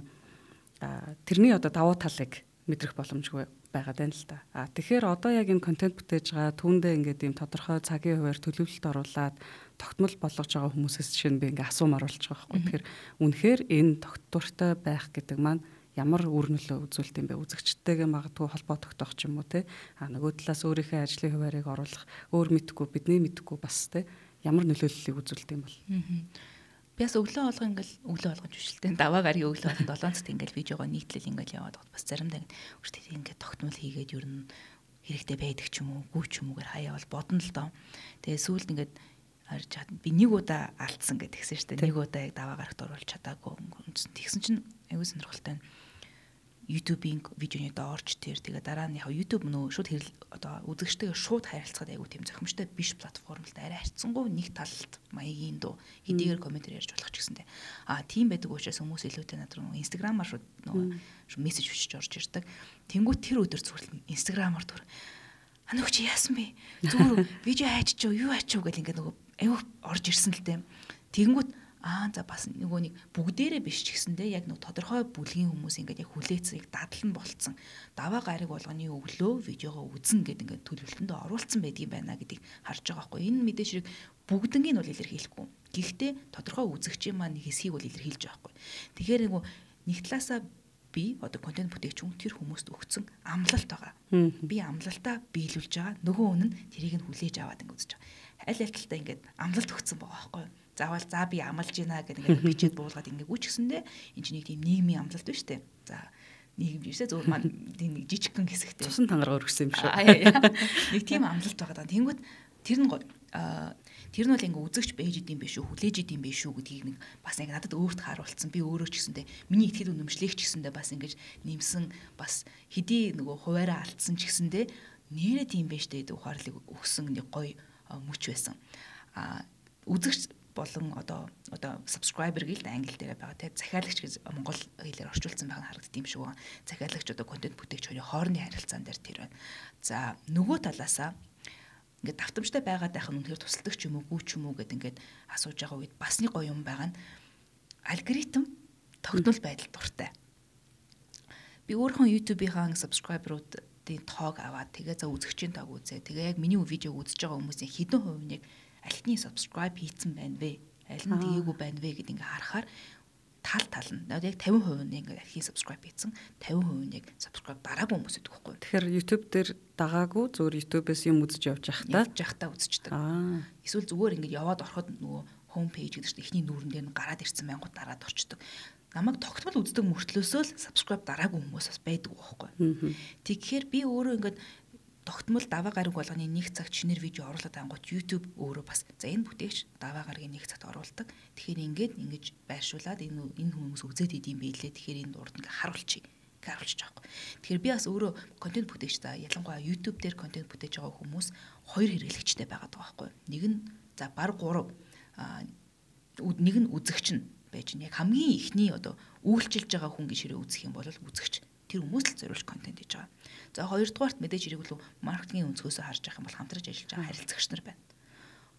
A: тэрний одоо давуу талыг мэдрэх боломжгүй байгаад байна л да. А тэгэхээр одоо яг энэ контент бүтээж байгаа түүндээ ингээд ийм тодорхой цагийн хуваар төлөвлөлт оруулаад тогтмол болгож байгаа хүмүүсээс жишээ нь би ингээ асуумаар болж байгаа байхгүй. Тэгэхээр үнэхээр энэ тогтвортой байх гэдэг маань ямар үр нөлөө үзүүлт юм бэ? Үзэгчтэйгээ магадгүй холбоо тогтоох ч юм уу те? А нөгөө талаас өөрийнхөө ажлын хуваарийг оруулах өөр мэдхгүй бидний мэдхгүй бас те? Ямар нөлөөллийг үзүүлт юм бол?
B: Би бас өглөө олго ингээл өглөө олгож бишэлтэй даваа гаргийн өглөө олгонд 7 цагт ингээл видеого нийтлэл ингээл яваад байгаа бас заримдаа үртэй ингээд тогтмол хийгээд ер нь хэрэгтэй байдаг ч юм уу гүү ч юм уугаар хаяа бол бодно л доо. Тэгээ сүүлд ингээд харж чад би нэг удаа алдсан гэдгсэн шүү дээ нэг удаа яг даваа гарагт оруулж чадаагүй тэгсэн чинь аюу сонирхолтой нь YouTube-ийн видеоны доорч тэр тэгээ дараа нь яг YouTube нөө шууд хэрэл одоо үзэгчтэйгээ шууд харилцаад айгу тийм зохимжтой биш платформ л арай харьцангуй нэг талд маягийн дөө хэдийгээр комментэр ярьж болох ч гэсэнтэй а тийм байдаг учраас хүмүүс илүүтэй над руу Instagram-аар шууд нөгөө мессеж өчөж орж ирдэг. Тэнгуү тэр өдөр зүгээр Instagram-аар түр анаа чи яасан бэ? Зүгээр видео хайчиж юу хайчих вэ гэл ингээд нөгөө айгу орж ирсэн л дээ тэгэнгүүт аа за бас нөгөө нэг бүгдээрээ биш ч гэсэндээ яг нэг тодорхой бүлгийн хүмүүс ингээд яг хүлээцгийг дадлан болцсон даваа гариг болгоны өглөө видеого үзэн гэдэг ингээд төлөвлөлтөндөө оруулсан байдгийн байна гэдгийг харж байгаа байхгүй энэ мэдээж хэрэг бүгднийг нь бол илэрхийлэхгүй гэхдээ тодорхой үзэгчийн маань хэсгийг бол илэрхийлж байгаа байхгүй тэгэхээр нөгөө нэг талаасаа би одоо контент бүтээгч хүн тэр хүмүүст өгсөн амлалт байгаа. Би амлалтаа биелүүлж байгаа. Нөгөө хүн нь тэрийг нь хүлээж аваад ингэ үзэж байгаа. Аль аль талтай ингээд амлалт өгсөн байгаа байхгүй юу? заавал за би амлаж гинэ гэдэг ингээд бичээд буулгаад ингээд үчгсэндээ энэ чинь нэг тийм нийгмийн амлалт биш үү? За нийгэм бишээ зөв маань тийм нэг жижигхэн хэсэгтэй.
A: Цусан тангараа өргөсөн юм шүү.
B: Нэг тийм амлалт байгаа. Тэнгүүт тэр нь тэр нь бол ингээ үзэгч байж идэм биш үү хүлээж идэм биш үү гэдгийг нэг бас яг надад өөрт харуулсан би өөрөө ч гэсэндээ миний итгэл үнэмшлэх ч гэсэндээ бас ингэж нэмсэн бас хэдий нөгөө хуваараа алдсан ч гэсэндээ нэрэ тийм байж дээ ухаарлыг өгсөн нэг гоё мөч байсан а үзэгч болон одоо одоо subscriber гээл англи дээр байгаа те захиалагч гэж монгол хэлээр орчуулсан байгаа харагддаг юм шиг байна. Захиалагч одоо контент бүтээгч хоёрын хоорондын харилцаан дээр тэр байна. За нөгөө талаасаа ингээд давтамжтай байгаад байх нь үнэхээр тусалдаг ч юм уу гүү ч юм уу гэд ингээд асууж байгаа үед бас нэг гоё юм байгаа нь алгоритм тогтмол байдал дуртай. Би өөрийнхөө YouTube-ийн subscriber-уудын тоог аваад тэгээ за үзэгчийн тоог үзээ. Тэгээ яг миний видеог үзэж байгаа хүмүүсийн хэдэн хувь нь яг альтны subscribe хийцэн байна вэ? Аль нь гээгүй байна вэ гэдээ ингээ харахаар тал тал нь яг 50% нь ингээ архи subscribe хийсэн 50% нь яг subscribe дараагүй хүмүүс гэдэг байхгүй.
A: Тэгэхээр YouTube дээр дагаагүй зөвөр YouTube-ээс юм үзэж явж та
B: явж та үзчихдэг. Эсвэл зүгээр ингээ яваад ороход нөгөө home page гэдэг чинь эхний нүүрэн дээр нь гараад ирсэн байнгут дараад орчдөг. Намайг тогтмол үздэг мөртлөөсөө л subscribe дараагүй хүмүүс бас байдаг байхгүй. Тэгэхээр би өөрөө ингээд тогтмол даваа гараг болгоны нэг цаг чинээр видео оруулаад ангууд YouTube өөрөө бас за энэ бүтээгч даваа гарагийн нэг цагт оруулдаг. Тэгэхээр ингээд ингэж байршуулад энэ энэ хүмүүс үзээд идэм байлээ. Тэгэхээр энэ урд ингээ харуулчих харуулчих жоохгүй. Тэгэхээр би бас өөрөө контент бүтээгч та ялангуяа YouTube дээр контент бүтээж байгаа хүмүүс хоёр хэрэглэгчтэй байгаад байгаа байхгүй. Нэг нь за баг 3 нэг нь үзэгч нь байж нь яг хамгийн ихний одоо үйлчилж байгаа хүн хэрэг үзэх юм бол үзэгч тэр хүмүүс л зориулж контент хийж байгаа. За хоёрдугаарт мэдээж хэрэг л маркетингийн өнцгөөсөө харж байгаа юм бол хамтарч ажиллаж байгаа харилцагч нар байна.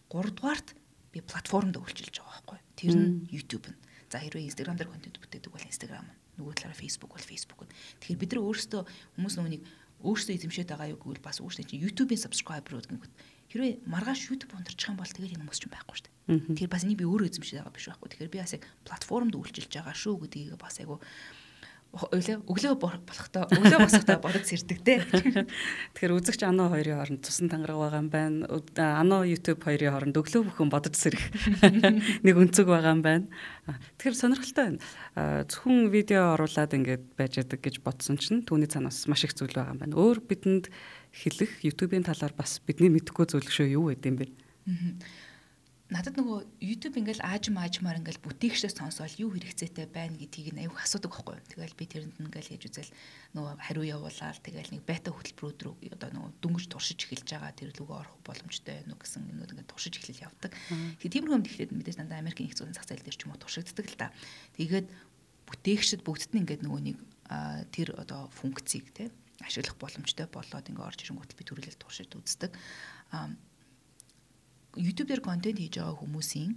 B: Гуравдугаарт би платформд үйлчилж байгаа байхгүй. Тэр нь YouTube нь. За хэрвээ Instagram дээр контент бүтээдэг бол Instagram нь. Нөгөө талаараа Facebook бол Facebook нь. Тэгэхээр бид нар өөрсдөө хүмүүс нөгөөнийг өөрсдөө эзэмшээд байгаа юу гэвэл бас өөрсдөө чинь YouTube-ийн subscriber-ууд гингүүт хэрвээ маргааш YouTube унтарчих юм бол тэгээд энэ хүмүүс ч байхгүй шүү дээ. Тэгэхээр бас энийг би өөрөө эзэмшээд байгаа биш байхгүй. Тэгэхээр би бас яг платформд үйлчилж байгаа шүү гэдгийг бас айгу өглөө өглөө болохдоо өглөө босохдоо бодож сэрдэг те.
A: Тэгэхээр үзэгч аноо хоёрын хооронд тусан тангараг байгаа юм байна. Аноо YouTube хоёрын хооронд өглөө бүхэн бодож сэрэх нэг өнцөг байгаа юм байна. Тэгэхээр сонирхолтой байна. Зөвхөн видео оруулаад ингээд байж байгаа гэж бодсон чинь түүний цаанаас маш их зүйл байгаа юм байна. Өөр бидэнд хэлэх YouTube-ийн талаар бас бидний мэдэхгүй зүйл шүү юу гэдэм бэ?
B: надад нөгөө YouTube ингээл аажим аажмаар ингээл бүтээгчдээ сонсоол юу хэрэгцээтэй байна гэдгийг аюух асуудаг байхгүй. Тэгэл би тэрэнд ингээл хийж үзэл нөгөө хариу явуулаад тэгэл нэг бета хөтөлбөрүүд рүү одоо нөгөө дөнгөж туршиж эхэлж байгаа тэр лүгөө орох боломжтой байна уу гэсэн юмнууд ингээд туршиж эхлэл явдаг. Тэгээ тиймэрхүү юм тэгэхээр мэдээж дандаа Америкийн их зүйлийн зах зээл дээр ч юм уу туршигддаг л та. Тэгээд бүтээгчд бүгдд нь ингээд нөгөө нэг тэр одоо функцийг те ашиглах боломжтой болоод ингээ орж ирэнгүүт би төрөлөл туршиж үздэг. YouTube дээр контент хийж байгаа хүмүүсийн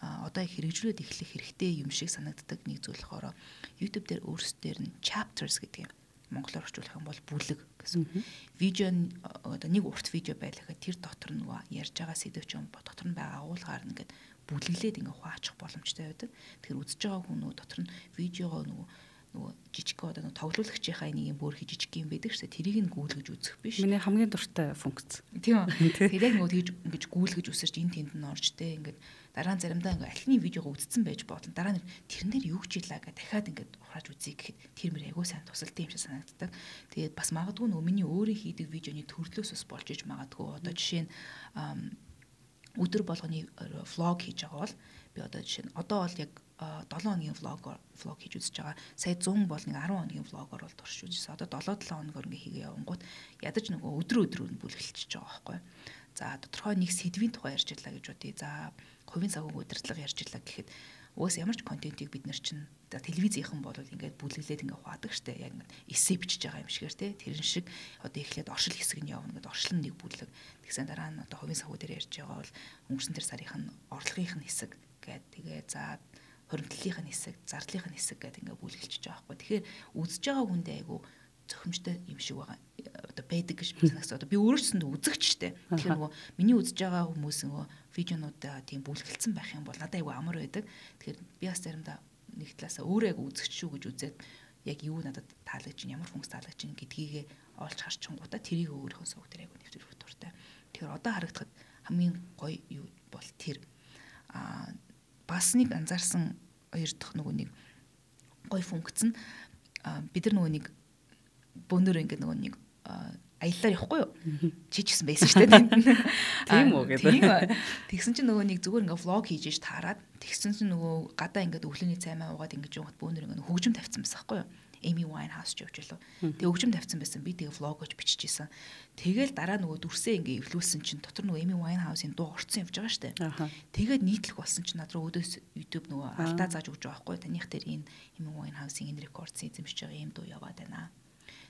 B: одоо хэрэгжүүлээд эхлэх хэрэгтэй юм шиг санагддаг нэг зүйл болохоор YouTube дээр өөрсдөр нь chapters гэдэг юм. Монголоор орчуулах юм бол бүлэг гэсэн. Видео одоо нэг урт видео байлахад тэр дотор нөгөө ярьж байгаа сэдв ч юм дотор нь байгаа агуулгаар нэгэд бүлэглээд ингээ хуваачих боломжтой байдаг. Тэгэхээр үзэж байгаа хүн нөгөө дотор нь видеогоо нөгөө нөгөө жижиг одоо нөгөө тоглуулагчийнхаа нэг юм бүр их жижиг юм байдаг шээ тэрийг нь гүйлгэж үзэх биш.
A: Миний хамгийн дуртай функц.
B: Тийм. Тэр яг нөгөө тэгж ингэж гүйлгэж үсэрч энэ тэнд нь орж тэ ингээд дараа нь заримдаа ингээ альны видеого үзсэн байж болно. Дараа нь тэрнэр юу хичээлээ гэ дахиад ингээд ухрааж үзье гэхэд тэр мөр айгуу сайн тусалтай юм шиг санагддаг. Тэгээд бас магадгүй нөгөө миний өөрийн хийдэг видеоны төрлөөс бас болж иж магадгүй. Одоо жишээ нь өдөр болгоны влог хийж байгаа бол би одоо жишээ нь одоо бол яг 7 хоногийн влог влог хийж үзэж байгаа. Сая 100 бол нэг 10 хоногийн влогоор бол туршиж үзсэн. Одоо 7 7 хоногор ингээ хийгээ явангууд ядаж нөгөө өдрөө өдрөө нь бүлгэлчихэж байгаа байхгүй. За тодорхой нэг сэдвийн тухай ярьж ирлаа гэж бодъё. За хувийн цагаан удирдлага ярьж ирлаа гэхэд уус ямар ч контентийг бид нар чинь за телевизийнхэн бол ингээд бүлэглээд ингээ хуваадаг штэ яг эссе бичиж байгаа юм шигээр те тэрэн шиг одоо эхлээд оршил хэсэг нь явна гэдэг оршил нэг бүлэг тэгсэн дараа нь одоо хувийн сахуу дээр ярьж байгаа бол өнгөрсөн тэр сарын орлогынх нь хэсэг гээд тэгээ за хоригдлынх нь хэсэг, зардлынх нь хэсэг гэдэг ингээ бүлгэлчихэж байгаа байхгүй. Тэгэхээр үзэж байгаа хүндээ айгу зохимжтой юм шиг байгаа. Одоо байдаг гэж санагс одоо би өөрөөсөнд үзэгч штэ. Тэгэхээр нөгөө миний үзэж байгаа хүмүүс нөгөө видеонуудаа тийм бүлгэлцсэн байх юм бол надад айгу амар байдаг. Тэгэхээр би бас заримдаа нэг талаасаа өөрөө яг үзэгч шүү гэж үзээд яг юу надад таалагч ямар функц таалагч гэдгийг олж харчингуудаа тэрийг өөрийнхөө сувг дээр айгу нэвтрэх дуртай. Тэгэхээр одоо харагдахад хамгийн гоё юу бол тэр а бас нэг анзаарсан хоёр дахь нөгөө нэг гой функц нь бид нар нөгөө нэг бөөнөр ингэ нөгөө нэг аяллаар явахгүй юу? Чи ч гэсэн байсан шүү дээ.
A: Тийм үү гэдэг.
B: Тийм. Тэгсэн чинь нөгөө нэг зүгээр ингээ влог хийж иж таарад. Тэгсэн чинь нөгөө гадаа ингээ өглөөний цаймаа уугаад ингээ жоохот бөөнөр ингээ хөгжим тавьсан байсан байхгүй юу? Эми Winehouse ч явж лөө. Тэгээ өгжим тавьсан байсан. Би тэгээ влогож биччихсэн. Тэгэл дараа нөгөө дүрсээ ингээ эвлүүлсэн чинь дотор нөгөө Эми Winehouse-ийн дуу орцсон явж байгаа штэ. Тэгээд нийтлэх болсон чинь над руу өдөөс YouTube нөгөө алдаа зааж өгч байгаа байхгүй. Таних дээр энэ Эми Winehouse-ийн энэ рекордсын эзэмшиж байгаа юм дуу яваад байна.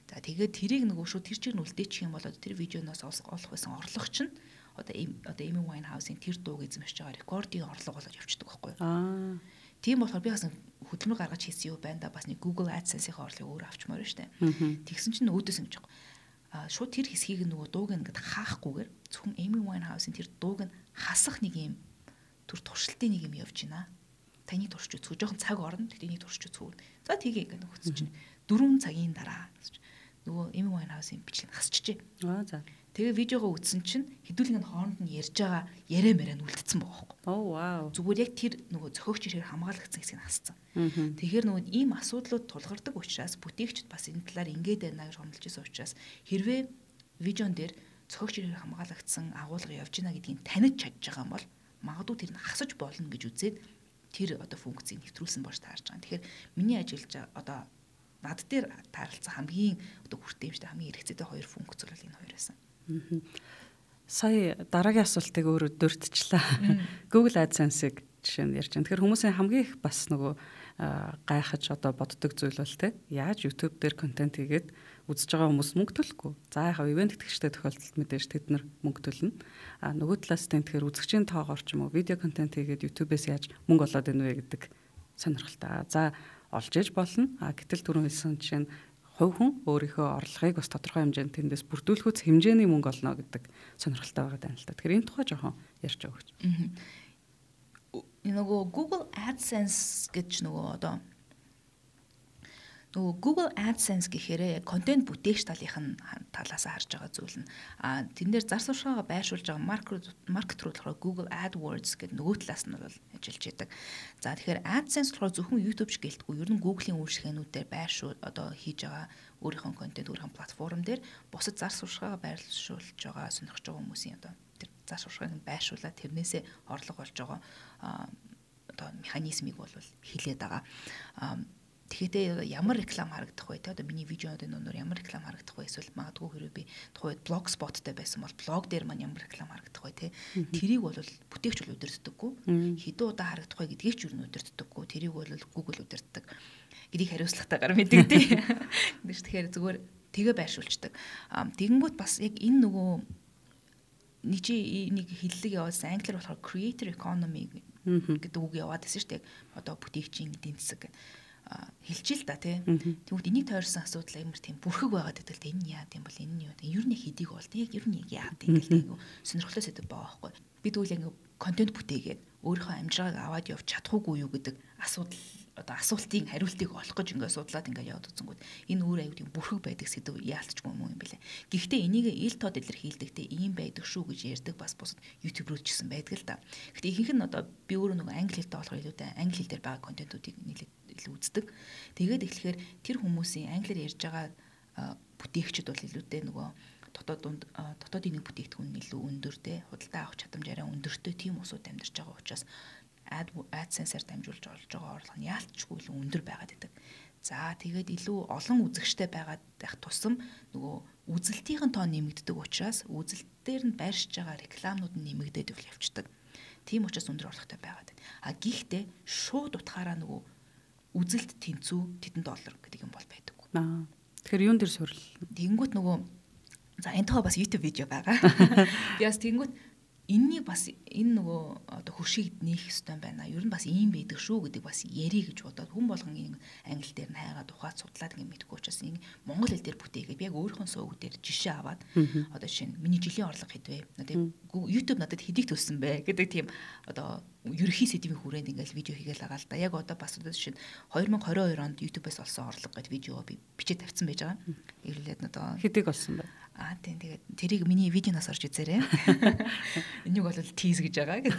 B: За тэгээд тэрийг нөгөө шууд тэр чиг нь үлдээчих юм бол тэр видеоноос олох байсан орлого чинь одоо одоо Эми Winehouse-ийн тэр дууг эзэмшиж байгаа рекордын орлого болоод явчихдаг байхгүй. Аа Тийм болохоор би бас хөдөлмөр гаргаж хийсэн юу байна да бас нэг Google AdSense-ийн орлогыг өөр авчмаар байна штэ. Тэгсэн чинь өөдөөс ингэж а шууд тэр хэсгийг нөгөө дууг ингээд хаахгүйгээр зөвхөн Amy Winehouse-ийн тэр дууг нь хасах нэг юм төр туршилтын нэг юм явж байна. Таны туршиж үзэх жоохон цаг орно. Тэгтээ энийг туршиж үзэх. За тгий ингээд нөхөц чинь 4 цагийн дараа нөгөө Amy Winehouse-ийн бичлэг хасчихжээ. Аа за. Тэгээ видеогоо үзсэн чинь хэдүүлэн нь хооронд нь ярьж байгаа яриа мэрэ нүлдсэн байгаа хөөхгүй.
A: Оо вау.
B: Зүгээр яг тэр нөгөө зохиогч ирээр хамгаалагдсан хэсгийг хасцсан. Тэгэхээр нөгөө ийм асуудлууд тулгардаг учраас бүтээгчд бас энэ талаар ингээд байна гэж хомлож байсан учраас хэрвээ видеон дээр зохиогч ирээр хамгаалагдсан агуулга явж байна гэдгийг таниж чадж байгаа юм бол магадгүй тэр нь хасаж болно гэж үзээд тэр одоо функцийг нэвтрүүлсэн болж таарж байгаа. Тэгэхээр миний ажиллаж одоо над дээр тааралцсан хамгийн одоо хүртээмжтэй хамгийн хэрэгцээтэй хоёр функц бол энэ хоёр байсан.
A: Сая дараагийн асуултыг өөрөө дурдчихлаа. Google AdSense-ийг жишээ нь ярьж байна. Тэгэхээр хүмүүсийн хамгийн их бас нөгөө гайхаж одоо боддог зүйл бол те яаж YouTube дээр контент хийгээд үзэж байгаа хүмүүс мөнгө төлөхгүй. За яхав ивент итгэжтэй тохиолдолд мэдээж тэд нар мөнгө төлнө. А нөгөө талаас нь тэгэхээр үзэгчийн тоогоор ч юм уу видео контент хийгээд YouTube-ээс яаж мөнгө олоод ийнвэ гэдэг сонирхолтой. За олж иж болно. А гэтэл түрүүн хэлсэн жишээ нь хувь хүн өөрийнхөө орлогыг бас тодорхой хэмжээнд тэндээс бүрдүүлэхүйц хэмжээний мөнгө олно гэдэг сонирхолтой байгаа даа л та. Тэгэхээр энэ тухай жоохон ярьж өгөөч.
B: Нөгөө Google AdSense гэж нөгөө одоо нөгөө Google AdSense гэхээр контент бүтээгч талынх нь талаас харж байгаа зүйл нь а тэн дээр зар суртахаагаа байршуулж байгаа маркет маркет руу болохоор Google AdWords гэдэг нөгөө талаас нь бол ажиллаж байдаг. За тэгэхээр AdSense болохоор зөвхөн YouTube ч гэлтгүй ер нь Google-ийн үйлчлэгээнүүдээр байршуул одоо хийж байгаа өөрийнхөө контент өөрийнхөө платформ дээр бусад зар суртахаагаа байршуулж байгаа сонирхож байгаа хүмүүсийн одоо тэр цааш уршигыг байршуулаад тэрнээсээ орлого болж байгаа одоо механизмыг бол хилээд байгаа. Тэгэхээр ямар реклам харагдах вэ? Те одоо миний видеоны нуунаар ямар реклам харагдах вэ эсвэл магадгүй хэрэг би тухайд блог споттой байсан бол блог дээр маань ямар реклам харагдах вэ те тэрийг бол бүтээгч бол удирддаггүй. Хэдэн удаа харагдах вэ гэдгийг ч юу удирддаггүй. Тэрийг бол Google удирддаг. Гэдгийг хариуцлагатайгаар мэддэг тий. Тэгэхээр зүгээр тэгээ байршуулцдаг. Тэгэнгүүт бас яг энэ нөгөө нэг чи нэг хиллэг явуулсан англиар болохоор creator economy гэдэг үг яваад байсан шүү дээ. Одоо бүтээгчийн эдийн засаг. хэлж л да тий. Тэгвэл энийг тойрсон асуудал амар тийм бүрхэг байгаад байдаг л энэ яа гэм бол энэ нь юу вэ? Ер нь хэдийг бол яг ер нь яа гэм л сонирхолтой сэдв байгаа байхгүй. Бид үл ингэ контент бүтээгээд өөрийнхөө амжиргааг аваад явж чадахгүй юу гэдэг асуудал одоо асуултын хариултыг олох гэж ингээд судлаад ингээд яваад үзэнгүүт энэ өөр аюудын бүрхэг байдаг сэдв яалтчгүй юм юм бэлээ. Гэхдээ энийг ил тод илэрхийлдэгтэй ийм байдаг шүү гэж ярьдаг бас бусад YouTube руу ч гэсэн байдаг л да. Гэхдээ ихэнх нь одоо би өөрөө нөгөө англи хэлтэй болохоор илүүтэй англи хэл дээр байгаа контентуудыг нийлээд илүү үздэг. Тэгээд эхлэхээр тэр хүмүүсийн англиар ярьж байгаа бүтээгчд бол илүүтэй нөгөө дотоод дотоодын нэг бүтээгдэхүүн нь илүү өндөр те худалдаа авах чадамж арай өндөртэй тийм усуд амьдарч байгаа учраас ad AdSense-аар дамжуулж олж байгаа орлого нь яалтчгүй илүү өндөр байгаад байдаг. За тэгээд илүү олон үзэгчтэй байгаад байх тусам нөгөө үзэлтийн тоо нэмэгддэг учраас үзэлтээр нь байршиж байгаа рекламнууд нь нэмэгдээд явчихдаг. Тийм учраас өндөр орлоготой байгаад байна. А гихтээ шууд утгаараа нөгөө үзэлт тэнцүү тэдэн доллар гэдэг юм бол байдаг.
A: Тэгэхээр юун дээр суурил?
B: Тэнгүүт нөгөө за энэ тоо бас YouTube видео байгаа. Би бас тэнгүүт энэнийг бас энэ нөгөө одоо хөршийг нээх ёстой байна. Ер нь бас ийм байдаг шүү гэдэг бас ярий гэж бодоод хүн болгон ингэ англи дээр нь хайгаад ухаад судлаад ингэ мэдгүй учраас ингэ монгол хэл дээр бүтээгээд яг өөрийнхөө сууг дээр жишээ аваад одоо жишээ нь миний жилийн орлого хэдвэ? Тийм YouTube надад хэдийг төлсөн бэ гэдэг тийм одоо ерөхий сэдвийн хүрээнд ингээл видео хийгээл байгаа л да. Яг одоо бас одоо жишээ нь 2022 онд YouTube-ээс олсон орлого гэдэг видео би бичиж тавьсан байж байгаа. Ирлээд одоо
A: хэдийг олсон бэ?
B: Аа тийм тэгээд тэрийг миний видеоноос орж үзээрэй. Энийг бол тийз гэж байгаа гэдэг.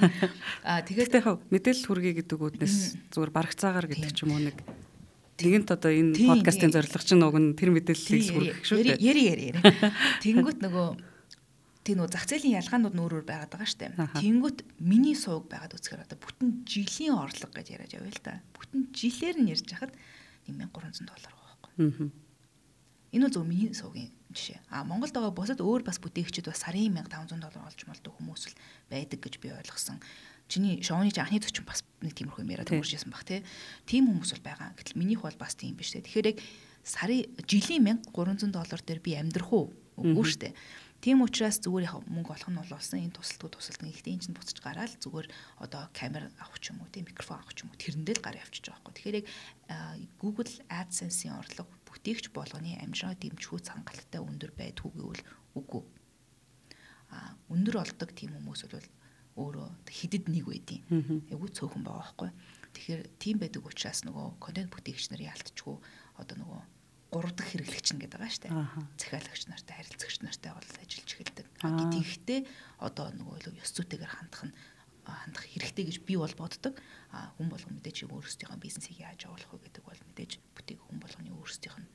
A: Аа тэгээд яг мэдээлэл хүргэе гэдэг үднэс зүгээр барагцаагаар гэдэг ч юм уу нэг Тэгэнт одоо энэ подкастын зорилго чинь уг нь тэр мэдээллийг хүргэх шүү
B: дээ. Яри яри яри. Тэнгүүт нөгөө тэг нөгөө зах зээлийн ялгаанууд өөр байгаад байгаа штэ. Тэнгүүт миний сууг байгаад үзэхээр одоо бүтэн жилийн орлого гэж яриад явъя л да. Бүтэн жилээр нь ярьж хахад 1300 доллар байгаа байхгүй. Энэ бол зөв миний суугийн жишээ. А Монголд байгаа бусад өөр бас бүтээгчид бас сарын 1500 доллар олж молдог хүмүүс л байдаг гэж би ойлгосон. Чиний шоуны анхны зочин бас нэг тиймэрхүү юм яриад өгөржсэн баг тий. Тим хүмүүс бол байгаа. Гэтэл минийх бол бас тийм биш тий. Тэгэхээр яг сарын жилийн 1300 доллар дээр би амьдрах уу? Үгүй шүү дээ. Тийм учраас зүгээр яг мөнгө олох нь болсон энэ тусалтгүй тусалт нь ихтэй энэ чинь буцаж гараад зүгээр одоо камер авах ч юм уу тийм микрофон авах ч юм уу тэрэндээ л гар явчих жоохгүй. Тэгэхээр яг Google AdSense-ийн орлого бүтээгч болгоны амжираа дэмжихүүц хангалттай өндөр байдгүй гэвэл үгүй. А өндөр олдог тийм хүмүүс бол өөрөө хидэд нэг байдیں۔ Айгуу цөөхөн байгаа байхгүй. Тэгэхээр тийм байдаг учраас нөгөө контент бүтээгч нар яалтчгүй одоо нөгөө гурав дахь хэрэглэгч нь гэдэг байгаа шүү дээ. Захиалагч нартай, харилцагч нартай бол ажиллаж эхэлдэг. Гэхдээ одоо нөгөө ёс зүйтэйгээр хандах нь хандах хэрэгтэй гэж би бол боддог. А хүн болгон мэдээж өөрсдийнхөө бизнесийг яаж явуулах вэ гэдэг бол мэдээж бүтээг хүн болгоны өөрсдийнх нь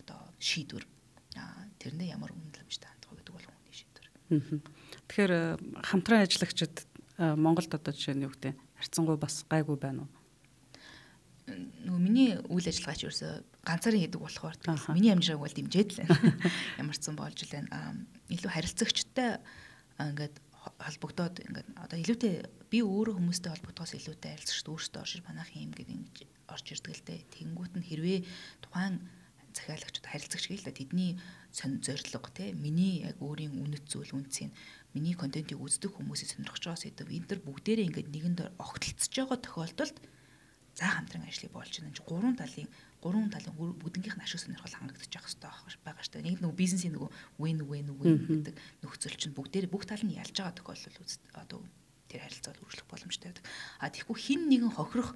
B: одоо шийдвэр. А тэрнээ ямар үнэлэмжтэй хандах вэ гэдэг бол хүний шийдвэр.
A: Тэгэхээр э, хамтран ажиллагчид э, Монголд одоо жишээ нь юу гэдэг харьцангуй бас гайгүй байна уу?
B: нөгөө миний үйл ажиллагаач ерөөсө ганцаараа хийдэг болохоор миний амжиргааг бол дэмжээд л ямарсан болж байна. илүү харилцагчтай ингээд холбогдоод ингээд одоо илүүтэй би өөрөө хүмүүстэй холбогдохоос илүүтэй харилцагчд өөрсдөө оршиж манайх юм гэдэг ингэж орж ирдэг л дээ. Тэнгүүт нь хэрвээ тухайн захиалагчд харилцагч гээл да тэдний зориг те миний яг өөрийн үнэт зүйл үнцийг миний контентийг үздэг хүмүүсийг сонирхож байгаа сэдв энэ төр бүгдээрээ ингээд нэгэнд огтлцож байгаа тохиолдолд за хамтран ажлыг болж байна. Гурван талын гурван талын бүгднгийнх нь ашиг сонирхол хангагдчих хэрэгтэй байгаа шүү дээ. Нэг нөгөө бизнесийн нөгөө win win win гэдэг нөхцөл чинь бүгдээр бүх тал нь ялж байгаа тохиолдол одоо тэр харилцаа үргэлжлэх боломжтой байдаг. А тэгэхгүй хин нэгэн хохирох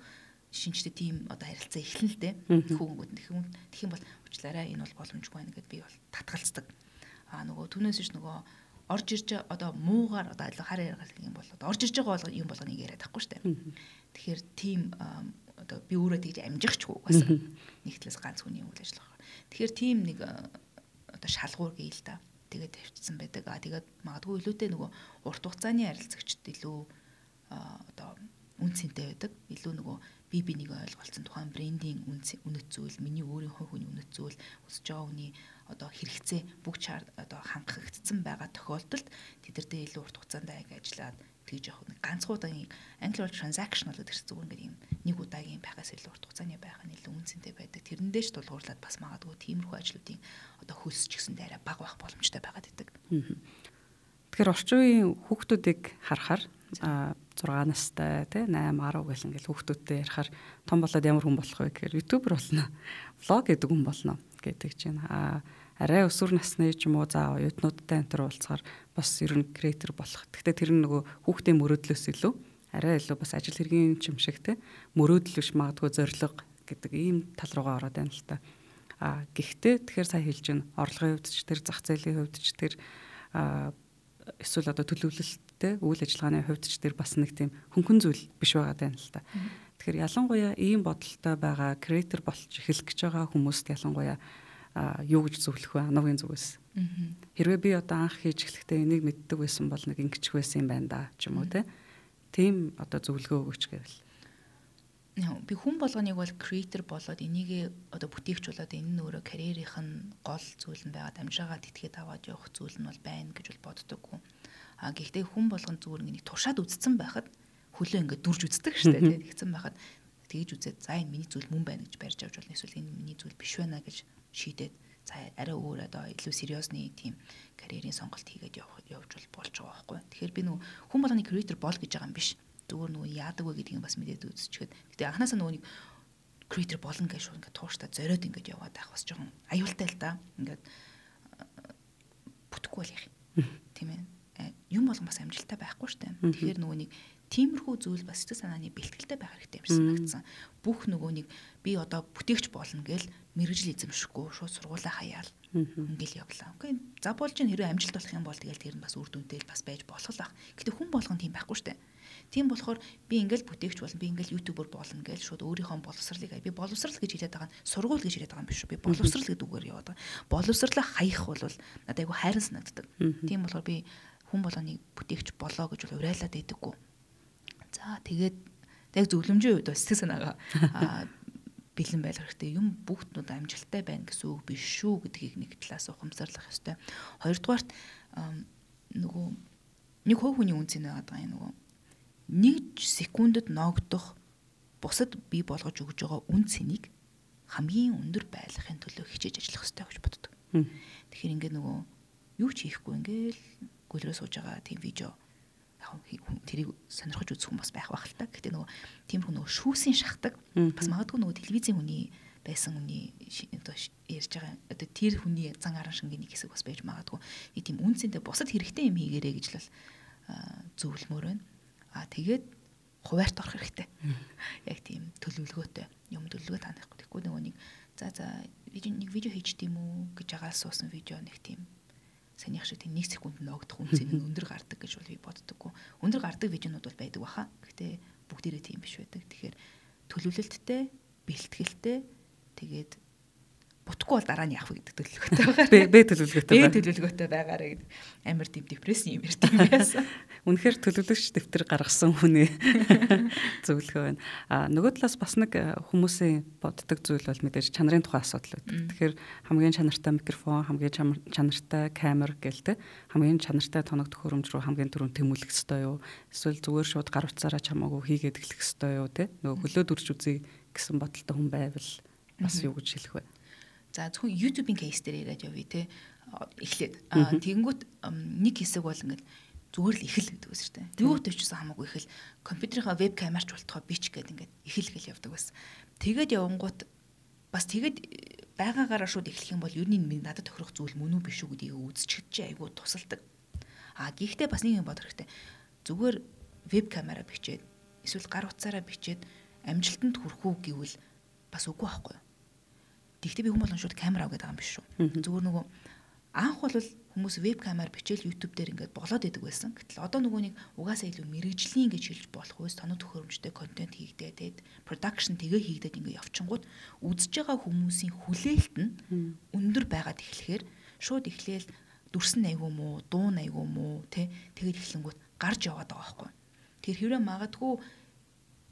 B: шинжтэй тийм одоо харилцаа эхлэн л дээ. Хүүгүүд тэгэх тэгэх юм бол уучлаарай энэ бол боломжгүй байна гэдээ би бол татгалцдаг. А нөгөө түүнээс ш нөгөө орж ирж одоо муугаар одоо хараа яргал юм бол орж ирж байгаа юм болгоныг яриад байхгүй шүү дээ. Тэгэхээр тийм одоо би өөрөө тэгж амжихчгүй угаасаа нэг талаас ганц хүний үйл ажиллагаа. Тэгэхээр тийм нэг одоо шалгуур гээл та. тэгээд тавьчихсан байдаг. Аа тэгээд магадгүй илүүтэй нөгөө урт хугацааны харилцагчд илүү одоо үн цэнтэй байдаг. Илүү нөгөө би бинийг ойлголцсон тухайн брендинг үнэт зүйл, миний өөрийн хувь хүний үнэт зүйл, өсөж байгаа хүний одоо хэрэгцээ бүх чар одоо хангагдсан байгаа тохиолдолд тэдэрдээ илүү урт хугацаанд ажиллаад тэгж явах нэг ганцхан англи бол transactional гэдэг чинь зүгээр ингээд юм нэг удаагийн байхаас илүү урт хугацааны байх нь илүү үнцэнтэй байдаг. Тэрэндээ ч тулгуурлаад бас магадгүй тиймэрхүү ажлуудын одоо хөлс ч гэсэн арай бага байх боломжтой байгаад байдаг.
A: Тэгэхээр орчин үеийн хүүхдүүдийг харахаар 6 настай тий 8 10 гэл ингээл хүүхдүүдтэй ярихаар том болоод ямар хүн болох вэ гэхээр ютубер болно. Влог гэдэг хүн болно гэдэг чинь. Аа арай өсвөр насны ч юм уу за оюутнуудтай энэ төр уулзахаар бас ер нь креатор болох. Гэхдээ тэр нь нөгөө хүүхдийн мөрөөдлөөс илүү арай илүү бас ажил хэргийн юм шиг те мөрөөдөл биш магадгүй зориг гэдэг ийм тал руугаа ороод байна л та. А гэхдээ тэгэхээр сая хэлж байна орлогын хувьд ч тэр зах зээлийн хувьд ч тэр эсвэл одоо төлөвлөлттэй үйл ажиллагааны хувьд ч тэр бас нэг тийм хөнгөн зүйл биш байгаа даа л та. Тэгэхээр ялангуяа ийм бодолтой байгаа креатор болж эхлэх гэж байгаа хүмүүст ялангуяа юу гэж зөвлөх вэ? Анагийн зүгээс. Хэрвээ би одоо анх хийж эхлэхдээ энийг мэддэг байсан бол нэг ингэчих байсан юм байна да ч юм уу те. Тийм одоо зөвлөгөө өгөөч гэвэл.
B: Би хүн болгоныг бол креатор болоод энийг одоо бүтээгч болоод энэ нь өөрөө карьерийнх нь гол зүйл нь байгаад амжаагаа тэтгээд аваад явах зүйл нь бол байна гэж бол боддоггүй. А гэхдээ хүн болгон зүгээр нэг туршаад үзсэн байхад хөлөө ингээд дүрж үздэг шүү дээ тэгсэн байхад тэгж үзээд за энэ миний зүйл мөн байна гэж барьж авч болно эсвэл энэ миний зүйл биш байна гэж шийдээд за арай өөр одоо илүү сериосны тийм карьерийн сонголт хийгээд явах явж болж байгаа байхгүй. Тэгэхээр би нөгөө хүн болгоны креатор бол гэж байгаа юм биш. Зүгээр нөгөө яадаг вэ гэдгийг бас мэдээд үзчихээд. Гэтэ анханасаа нөгөө нэг креатор болно гэж шууд ингээд тууштай зориод ингээд яваад байх бас жоохон аюултай л да. Ингээд бүтэхгүй бол яах юм. Тийм ээ. Э, юм болгон бас амжилттай байхгүй дээ. Тэгэхээр нөгөө нэг тиймэрхүү зүйл бас сэтгэл санааны бэлтгэлтэй байх хэрэгтэй юм шиг санагдсан. Бүх нөгөө нэг би одоо бүтээгч болно гэл мэрэгжил эзэмшихгүй шууд сургуулаа хаяал ингээл явлаа. Окей. За болж ин хэрвээ амжилт болох юм бол тэгэл тэр нь бас үр дүнтэй бас байж болох л ах. Гэтэ хүн болгон тийм байхгүй штэ. Тийм болохоор би ингээл бүтээгч болно, би ингээл ютубер болно гэж шууд өөрийнхөө боловсралыг би боловсрал гэж хэлээд байгаа нь сургууль гэж хэлээд байгаа юм биш үү? Би боловсрал гэдэг үгээр яваад байгаа. Боловсралаа хаях бол надад айгу хайран санагддаг. Тийм болохоор би хүн болгоныг бүтээгч болоо гэж урайлаад байдаггүй За тэгээд яг зөвлөмжийн хувьд бас сэтгэл санаагаа бэлэн байх хэрэгтэй. Юм бүгд нүд амжилттай байна гэсэн үг биш шүү гэдгийг нэг талаас ухамсарлах ёстой. Хоёрдугаарт нөгөө нэг хувь хүний үнцэн байгаа юм нөгөө нэг секундэд ногдох бусад бий болгож өгж байгаа үн цэнийг хамгийн өндөр байлгахын төлөө хичээж ажиллах хэрэгтэй гэж боддог. Тэгэхээр ингээд нөгөө юу ч хийхгүй ингээл гүлрээ сууж байгаа тийм видео тэрийг сонирхож үзэх хүн бас байх байх л та. Гэхдээ нөгөө тиймэрхүү нөгөө шүүсийн шахдаг бас магадгүй нөгөө телевизийн хүний байсан хүний одоо ярьж байгаа одоо тэр хүний зан аран шингийн нэг хэсэг бас байж магадгүй. Нэг тийм үнцэнтэй бусад хэрэгтэй юм хийгэрэй гэж л зөвлөмөр байна. Аа тэгээд хуваарт орох хэрэгтэй. Яг тийм төлөвлөгөөтэй юм төлөвлөгөө таних гэхгүй нөгөө нэг за за нэг видео хийж дийм үү гэж агаал суусан видео нэг тийм санийх шиг тийм 1 секунд ногдох үнцэн нь өндөр гардаг гэж бол би боддоггүй. Өндөр гардаг видеонууд бол байдаг баха. Гэхдээ бүгдээрээ тийм биш байдаг. Тэгэхээр төлөвлөлттэй, бэлтгэлтэй тэгээд бутггүй бол дараа нь яах вэ гэдэг төлөвлөгөөтэй байгаа.
A: Бэ төлөвлөгөөтэй
B: байгаа. Бэ төлөвлөгөөтэй байгаарэ гэдэг амар тийм депрессын юм ярьдаг юм яасан.
A: Үнэхээр төлөвлөгч дэвтэр гаргасан хүний зөвлөгөө байна. А нөгөө талаас бас нэг э, хүмүүсийн боддог зүйл бол мэдээж чанарын тухай асуудал байдаг. Тэгэхээр хамгийн чанартай микрофон, хамгийн чанартай камер гэлтэй хамгийн чанартай тоног төхөөрөмж рүү хамгийн түрүүнд тэмүүлэх ёстой юу? Эсвэл зүгээр шууд гар утсаараа чамаагүй хийгээд эхлэх ёстой юу те? Нөгөө хөлөө дүрж үзье гэсэн бодолтой хүн байвал бас юу гэж хэлэх вэ?
B: За зөвхөн YouTube-ийн кейс дээр яриад явъя те. Эхлээд. Тэгэнгүүт нэг хэсэг бол ингээд зүгээр л ихэл гэдэг үс шүү дээ. Юу төвчсөн хамаагүй ихэл компьютерийнхаа веб камерч болтохоо бич гэдэг ингээд ихэл гэл явдаг бас. Тэгээд явангууд бас тэгээд байгаагаараа шууд эхлэх юм бол ер нь надад тохирох зүйл мөн үү биш үү гэдгийг үзчихэж айгуу тусалдаг. А гэхдээ бас нэг юм бодох хэрэгтэй. Зүгээр веб камераа бичээд эсвэл гар утсаараа бичээд амжилтанд хүрэх үү гэвэл бас үгүй байхгүй юу? Тэгвэл би хүмүүс болон шууд камер авгээд байгаа юм биш шүү. Зүгээр нөгөө анх бол хүмүүс веб камер бичээл YouTube дээр ингээд болоод идэг байсан. Гэтэл одоо нөгөө нэг угаасаа илүү мэрэгжлийн гэж хэлж болох үс тоног төхөөрөмжтэй контент хийгдээ тэгээд production тэгээ хийгдээд ингээд явчингууд үзэж байгаа хүмүүсийн хүлээлт нь өндөр байгаад эхлэхээр шууд эхлээл дүрсэн айгүй мүү, дуун айгүй мүү, тэ тэгээд эхлэнгүүт гарч яваад байгаа байхгүй. Тэр хэврээ магадгүй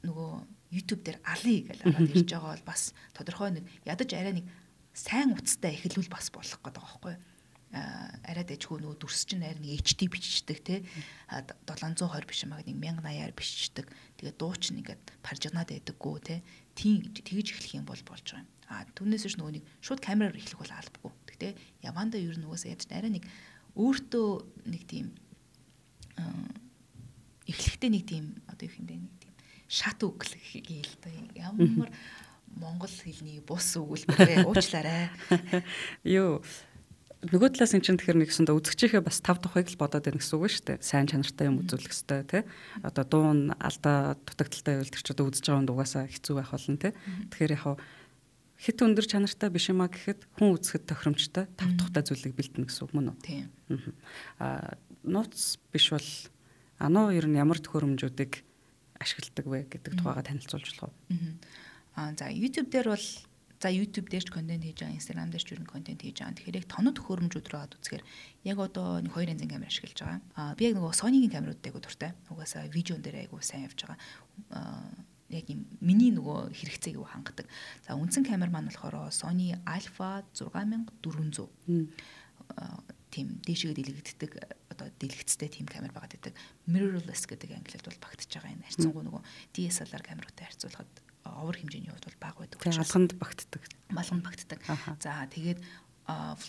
B: нөгөө YouTube дээр алий гэж хараад ирж байгаа бол бас тодорхой нэг ядаж арай нэг сайн утастай эхлүүл бас болох гэдэг байгаа байхгүй арай дэжгүй нөгөө дүрс чинь арай нэг HD биччихдэг те 720 биш магад нэг 1080-аар биччихдэг тэгээ дуу чинь ингээд паржигнаад байдаггүй те тийм тэгж эхлэх юм бол болж байгаа юм. А түүнээс ч нөгөө нэг шууд камераар эхлэх бол албагүй. Гэхдээ явандаа ер нь угаасаа яаж арай нэг өөртөө нэг тийм эхлэхдээ нэг тийм одоо юу юм бэ? нэг шат үглэх гээл та ямар монгол хэлний бус өгүүлбэрээ уучлаарай.
A: Юу нөгөө талаас эн чинь тэгэхээр нэгсэндээ үзэгчийнхээ бас тав тухайг л бодоод байна гэсэн үг шүү дээ. Сайн чанартай юм үзүүлэх хэрэгтэй тий. Одоо дуун алдаа дутагдaltaй байвал тэр ч одоо үзэж байгаа дугаасаа хэцүү байх болно тий. Тэгэхээр яг хит өндөр чанартай биш юмаа гэхэд хүн үзэхэд тохиромжтой тав тухтай зүйлийг бэлдэнэ гэсэн үг мөн үү?
B: Тийм.
A: Аа нууц биш бол ануу ер нь ямар төхөөрөмжүүдийг ашигладаг вэ гэдэг тухайга танилцуулж болох уу?
B: Аа за YouTube дээр бол За YouTube дээр ч контент хийж байгаа, Instagram дээр ч юу н контент хийж байгаа. Тэгэхээр яг тоног төхөөрөмжүүд рүү аваад үзэхээр яг одоо нэг хоёр янзын камер ашиглаж байгаа. Аа би яг нөгөө Sony-гийн камеруудтай айгу дуртай. Угаасаа видеон дээр айгу сайн явж байгаа. Аа яг юм миний нөгөө хэрэгцээг юу хангадаг. За үндсэн камер маань болохоор Sony Alpha 6400. Тийм дээшгээ дэлгэгддэг одоо дэлгэцтэй тийм камер байгаад байдаг. Mirrorless гэдэг англиар бол багтж байгаа энэ харьцангуй нөгөө DSLR камеруудтай харьцуулахад овер хэмжээний хувьд бол бага байдаг.
A: Тэгээ алганд багтдаг.
B: Малганд багтдаг. За тэгээд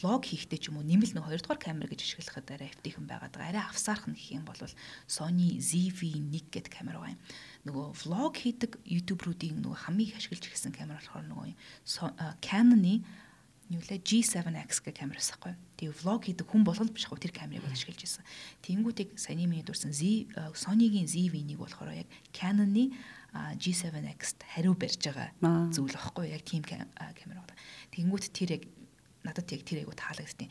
B: влог хийхдээ ч юм уу нэмэл нэг хоёрдугаар камер гэж ашиглахад арай эвтийхэн байгаад байгаа. Арай авсаархан гэх юм бол Sony ZV-1 гэдэг камер байгаа юм. Нөгөө влог хийдэг YouTube-руудын нөгөө хамгийн их ашиглаж ирсэн камер болохоор нөгөө Canon-ы юу лээ G7X гэх камер байхгүй. Тэгээ влог хийдэг хүн болгол биш хав тэр камерыг бол ашиглаж ирсэн. Тэнгүүтийг саяны миний дурсан Z э, Sony-гийн ZV-нийг болохоор яг Canon-ы G7X-т хариу барьж байгаа зүйл байхгүй яг тийм камер байна. Тэнгүүт тэр яг надад яг тэр айгу таалагдтiin.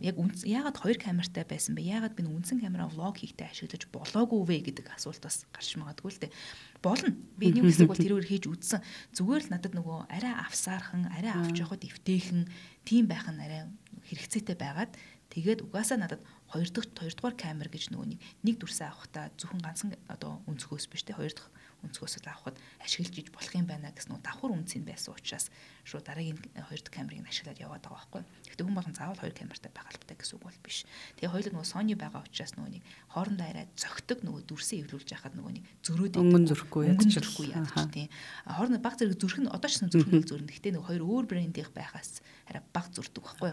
B: Яг яагаад хоёр камертай байсан бэ? Яагаад би үндсэн камера влог хийхдээ ашиглаж болоогүй вэ гэдэг асуулт бас гарч магадгүй л дээ. Болно. Би нэг хэсэг бол тэрээр хийж үзсэн. Зүгээр л надад нөгөө арай авсаархан, арай авч явахад эвтэйхэн тийм байх нь арай хэрэгцээтэй байгаад тэгээд угаасаа надад хоёр дахь хоёр дахь камер гэж нөгөө нэг нэг дүрсээ авахта зөвхөн ганцхан одоо өнцгөөс биш те хоёр дахь өнцгөөсөө авахд ашиглаж иж болох юм байна гэсэн нөө давхар үнцэн байсан учраас шууд дараагийн хоёр дахь камерыг ашиглаад яваад байгаа байхгүй. Гэхдээ хүн болгон заавал хоёр камертай байх албатай гэсэн үг бол биш. Тэгээ хоёул нөгөө Sony байгаа учраас нөгөө нэг хоорондоо арай зөгтөг нөгөө дүрсээ эвлүүлж яхад нөгөө нэг зөрөөд
A: өнгөн зөрөхгүй
B: ядчихгүй ядчих тийм. Хоорондоо баг зэрэг зүрх нь одоо ч гэсэн зүрх нь зүрх. Гэхдээ нөгөө хоёр өөр брендийнх байхаас арай баг зүрдэг байхгүй.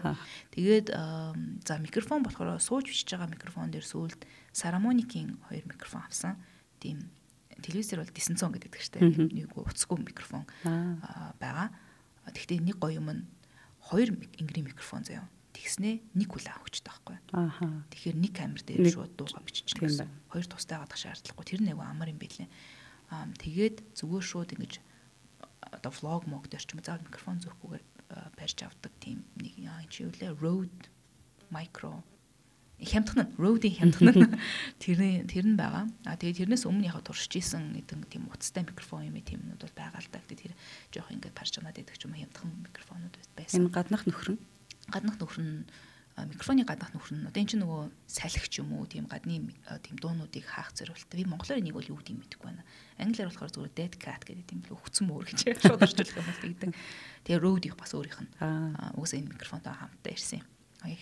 B: Тэгээд за микрофон болохоор сууж бичиж байгаа микрофон дээр сүүлд Saramonic-ийн хоёр микрофон авсан. Тийм телевизээр бол дистанцон гэдэг штэ нэг уцгүй микрофон байгаа. Тэгэхдээ нэг гоё юм нь хоёр ингри микрофон заяа. Тэгснээ нэг хүлээ авахчтай байхгүй. Аа. Тэгэхээр нэг камер дээр шууд дууга биччихнэ гэсэн. Хоёр тустай гадах шаардлагагүй. Тэр нэг амар юм билээ. Аа тэгээд зүгээр шууд ингэж одоо влог мог дээр ч юм заавал микрофон зөөхгүйгээр барьж авдаг тийм нэг энэ чи юу лээ Rode micro хямдхан нь Rode-ийн хямдхан нь тэрний тэр нь байгаа. А тэгээ тэрнээс өмнө яг туршиж исэн нэгэн тийм утастай микрофон юм тийм юмуд бол байгаа л да. Тэгээ тэр жоох ингээд парч чанаад идэх ч юм хямдхан микрофонууд байсан.
A: Энэ гаднах нөхөр нь
B: гаднах нөхөр нь микрофоны гаднах нөхөр нь одоо энэ чинь нөгөө салхич юм уу тийм гадны тийм дуунуудыг хаах зориултаа. Би монголоор нэг бол юу гэдэг юм мэдэхгүй байна. Англиар болохоор зүгээр dead cat гэдэг тийм л өгцөн мөр гэж шууд орчуулах юм бол гэдэг. Тэгээ Rode-ийг бас өөрийнх нь. Аа угсаа энэ микрофонтой хамтдаа ирсэн юм. Аа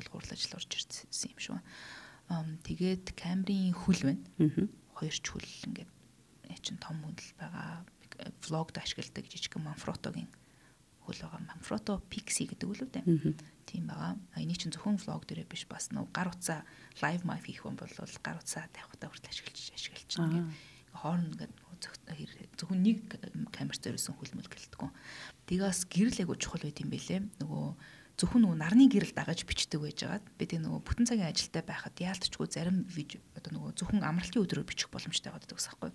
B: хэрэгцээндээ тулгуурлаж л орж ирсэн юм шүү. Тэгээд камерын хүл байна. Хоёр ч хүл ингээд чин том хүл байгаа. Влогд ашигладаг жижиг Manfrotto-гийн хөл байгаа. Manfrotto Pixie гэдэг үл үү? Тийм байгаа. Энийг чинь зөвхөн влог дээрээ биш бас нөө гар утсаа live mic хийх юм бол гар утсаа тавихтаа хүртэл ашиглаж ашиглаж байна. Хоорн ингээд зөвхөн нэг камер зориулсан хөлмөл гэлтгүн. Тэгээс гэрэл айгу чухал байт юм бэлээ. Нөгөө зөвхөн нөгөө нарны гэрэл дагаж бичдэг байж байгаад би тэг нөгөө бүтэн цагийн ажилтай байхад яалтчгүй зарим одоо нөгөө зөвхөн амралтын өдрөөр бичих боломжтой байдаг гэсэн байхгүй.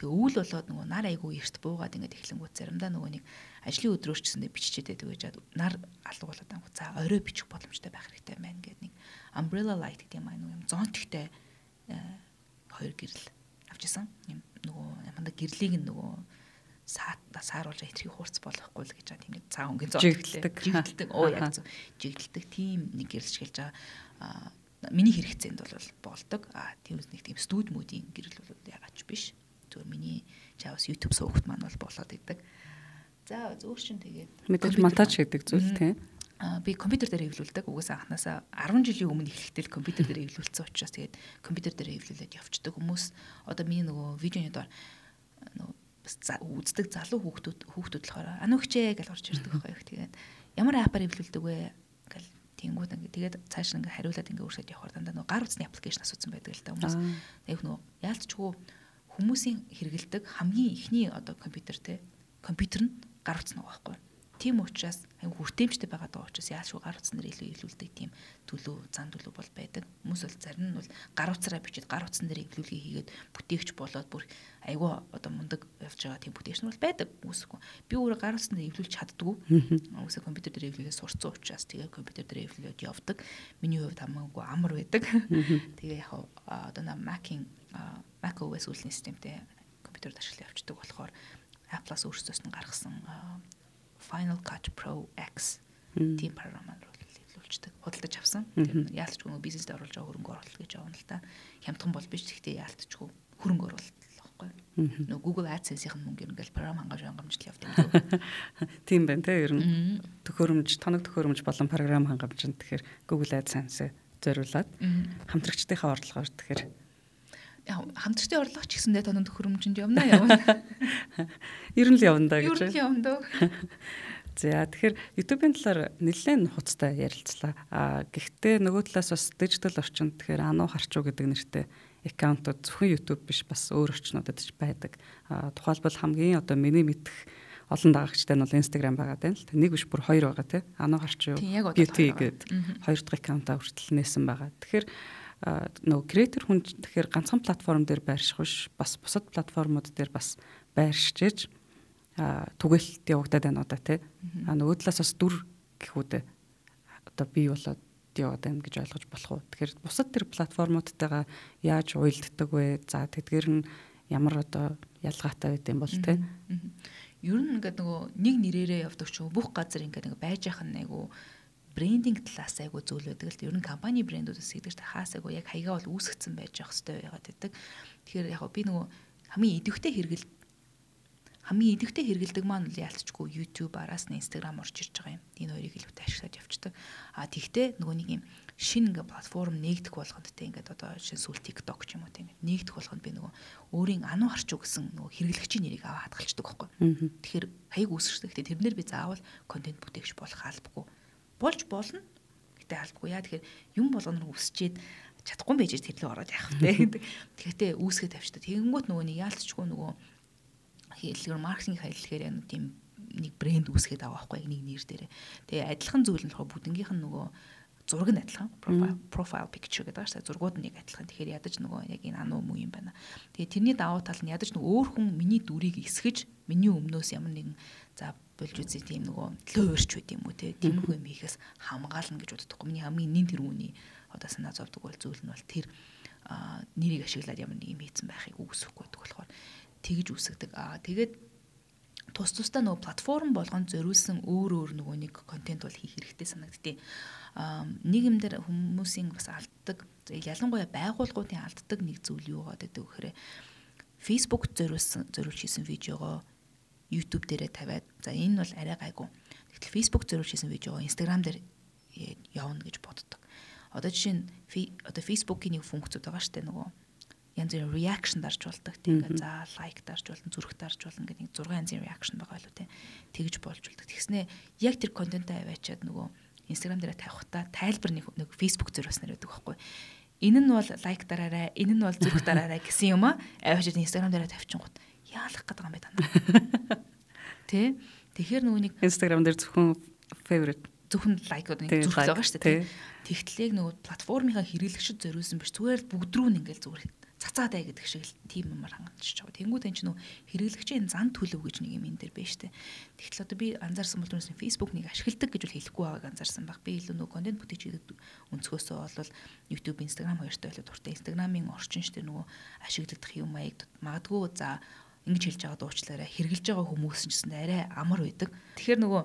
B: Тэгээ өвөл болоод нөгөө нар айгу эрт буугаад ингээд эхлэнгүүт заримдаа нөгөө нэг ажлын өдрөөр ч гэсэндээ биччихэд байдаг байж байгаад нар алга болоод ангу за орой бичих боломжтой байх хэрэгтэй байна гэдэг нэг umbrella light гэдэг юм аа юм зонтгтэй э, хоёр гэрэл авчихсан. Юм нөгөө яманда гэрлийг нөгөө сааруулж итгэхийг хуурц болохгүй л гэж байгаа. Тийм нэг цаа өнгийн зоо
A: жигдэлдэг
B: жигдэлдэг оо яг зөв. Жигдэлдэг тийм нэг гэрэлж гэлж байгаа. Миний хэрэгцээнд бол болдог. А тиймээс нэг тийм студ модийн гэрэл бол ягач биш. Зүгээр миний чавс YouTube суугт маань бол болоод идэг. За зөөр чин тэгээд
A: мэдээж монтаж гэдэг зүйл тийм
B: би компьютер дээр хэвлүүлдэг. Угаасаа анханасаа 10 жилийн өмнө эхлэхдээ компьютер дээр хэвлүүлсэн учраас тэгээд компьютер дээр хэвлүүлээд явчихдаг хүмүүс. Одоо миний нөгөө видеоны доор нөгөө үздэг залуу хүүхдүүд хүүхдүүд болохоор анугчээ гэж орж ирдэг байхгүй их тэгээд ямар апаар эвлүүлдэг вэ? Гэл тэнгууд ингээ тэгээд цааш ингээ хариулаад ингээ өөрсөд явахаар дандаа нөгөө гар утасны аппликейшн асуусан байдаг л да хүмүүс. Тэгээд нөгөө яалтчгүй хүмүүсийн хэрэгэлдэг хамгийн ихний одоо компьютер те компьютер нь гар утас нөгөө байхгүй Тийм учраас аюу хүртээмжтэй байгаа даа учраас яаш гар утас нэр илүү илүүлдэг тийм төлөв зан төлөв бол байдаг. Хүмүүс бол зарим нь бол гар утсаараа бичиж гар утсан дээр эвлүүлгийг хийгээд бүтээгч болоод бүр аюу одоо мундаг явж байгаа тийм бүтээгч нар бол байдаг. Үсэхгүй. Би өөрөө гар утсан дээр эвлүүлж чаддгүй. Үсээ компьютер дээр эвлүүлээ сурцсан учраас тэгээ компьютер дээр эвлүүлээд явдаг. Миний хувьд хамаагүй амар байдаг. Тэгээ яг одоо Mac-ийн Mac OS үйлний системтэй компьютерд ашиглаж явцдаг болохоор Apple-аас өөрсдөөс нь гаргасан Final Cut Pro X тийм програмаар илүүлждэг. Худалдаж авсан. Яалтчгүй нөгөө бизнест оруулж байгаа хөрөнгө оруулалт гэж явна л та. Хямдхан бол биш гэхдээ яалтчгүй хөрөнгө оруулалт байхгүй. Нөгөө Google AdSense-ийн мөнгө ингээл програм хангаж хангамжтай явдаг.
A: Тийм байна те ер нь төхөөрөмж, тоног төхөөрөмж болон програм хангамжинд тэгэхээр Google AdSense зориулаад хамтрагчдынхаа орлогоор тэгэхээр
B: хамтрагчдын орлого ч гэсэндээ тоног төхөөрөмжөнд явна явна.
A: Ер нь л явна да гэж.
B: Ер нь явна дөө.
A: За тэгэхээр YouTube-ийн талаар нэлээд хуцтай ярилцлаа. А гэхдээ нөгөө талаас бас дижитал орчинд тэгэхээр ануу харчуу гэдэг нэртэй аккаунтууд зөвхөн YouTube биш бас өөр орчнуудад ч байдаг. А тухайлбал хамгийн одоо миний мэдэх олон дагагчтай нь бол Instagram байгаа тань л. Нэг биш бүр хоёр байгаа тий. Ануу харчуу beauty гэдэг хоёр дахь аккаунтаа хүртэл нээсэн байгаа. Тэгэхээр нөгөө креатор хүн тэгэхээр ганцхан платформ дээр байрших биш бас бусад платформуд дээр бас байршиж ээж түгээлт явагдаад байна одоо тий. А нөгөө талаас бас дүр гэхүүдээ одоо бий болоод яваад байна гэж ойлгож болох уу. Тэгэхээр бусад тэр платформудтайгаа яаж уялддаг вэ? За тэдгээр нь ямар одоо ялгаатай байд юм бол тий.
B: Ер нь ингээд нөгөө нэг нэрээрээ явдаг ч бүх газар ингээд ингээ байж яхах нь айгу брендинг талаас айгу зүйл байдаг л ер нь компани брэндүүдээс гэдэг чинь хаас айгу яг хаягаа бол үүсгэсэн байж явах хэрэгтэй байгаад байдаг. Тэгэхээр яг би нөгөө хамгийн идэвхтэй хэрэгэл хамгийн идэвхтэй хэрэгэлдэг маань л яалтчгүй YouTube араас нь Instagram орж ирж байгаа юм. Энэ хоёрыг илүүтэй ашиглаад явцдаг. А тэгтээ нөгөө нэг юм шинэ ингээ платформ нээгдэх болгонд те ингээд одоо шинэ сүүл TikTok ч юм уу те ингээд нээгдэх болгонд би нөгөө өөрийн ануу харчуу гэсэн нөгөө хэрэглэгчийн нэрийг аваа хадгалцдаг байхгүй. Тэгэхээр хаяг үүсгэдэг. Гэтэ тэрнэр би заавал контент бүтээгч болох албагүй. Болж болно. Гэтэ албагүй. Яа тэгэхээр юм болгоно өсчээд чадахгүй байж тэрлээ ороод яах вэ? Тэгэхдээ үүсгээ тавьчихдаг. Тэгэнгүүт нөгөө нэг яалтчгүй нөгөө хэллэгэр маркетинг хэллэхээр яг тийм нэг брэнд үүсгээд байгаа байхгүй нэг нэр дээр. Тэгээ адилхан зүйл нь болохоор бүгднгийнх нь нөгөө зураг нь адилхан profile picture гэдэг дээ. Зургууд нь яг адилхан. Тэгэхээр ядаж нөгөө яг энэ ануу муу юм байна. Тэгээ тэрний давуу тал нь ядаж нөгөө өөр хүн миний дүрийг эсгэж миний өмнөөс ямар нэгэн за болж үзье тийм нөгөө лөөрч байд юм уу те. Тэмгүй юм хийхээс хамгаална гэж боддоггүй. Миний хамгийн нин тэрүүний одоо санаа зовдөг бол зүйл нь бол тэр нэрийг ашиглаад ямар нэг юм хийцэн байхыг үгүйсэхгүй байдаг болохоор тэгж үсгдэг. Аа тэгээд тус тусдаа нөгөө платформ болгонд зориулсан өөр өөр нөгөө нэг контент бол хийх хэрэгтэй санагдтыг. Нийгэмдэр хүмүүсийн бас алддаг ялангуяа байгууллагуудын алддаг нэг зүйл юу гэдэг вэ гэхээр Facebook зориулсан зориулж хийсэн видеогоо YouTube дээрээ тавиад за энэ бол арай гайгүй. Тэгтэл Facebook зориулж хийсэн видеогоо Instagram дээр явна гэж боддог. Одоо жишээ нь одоо Facebook-ийн нэг функцүүд байгаа дээ нөгөө янз бүрийн reaction дарж болдог тийм ингээд за лайк дарж болно зүрх дарж болно гэдэг нэг 6 янзын reaction байгаа л үү тийм тэгж болж болдог. Тэгснээ яг тэр контентаа аваачаад нөгөө Instagram дээр тавихтаа тайлбар нэг нэг Facebook зөрөөснөр байдаг байхгүй. Энэ нь бол лайк дараарай, энэ нь бол зүрх дараарай гэсэн юм аа аваачаад Instagram дээр тавьчихгоот яалах байгаа юм бэ тань. Тэ? Тэгэхээр нөгөө нэг
A: Instagram дээр зөвхөн favorite
B: зөвхөн лайкууд нэг зүрх байгаа шүү дээ. Тэгтлээг нөгөө платформынхаа хэрэглэгчд зориулсан биш зүгээр л бүгд рүү ингээл зүгээр цацаад бай гэдэг шиг тийм юмар хангалтж байгаа. Тэнгүүд энэ ч нөө хэрэглэгчийн зан төлөв гэж нэг юм энэ дэр байна штэ. Тэгтэл одоо би анзаарсан бол түрүүс Facebook-ыг ашигладаг гэж бол хэлэхгүй байгааг анзаарсан баг. Би илүү нөгөө контент бүтээгчид өнцгөөсөө бол YouTube, Instagram хоёртой байлаа дуртай. Instagram-ын орчин штэ нөгөө ашиглагдах юм аяг магадгүй за ингэж хэлж байгаа дуучлаараа хэрглэж байгаа хүмүүс ч гэсэн арай амар байдаг. Тэгэхээр нөгөө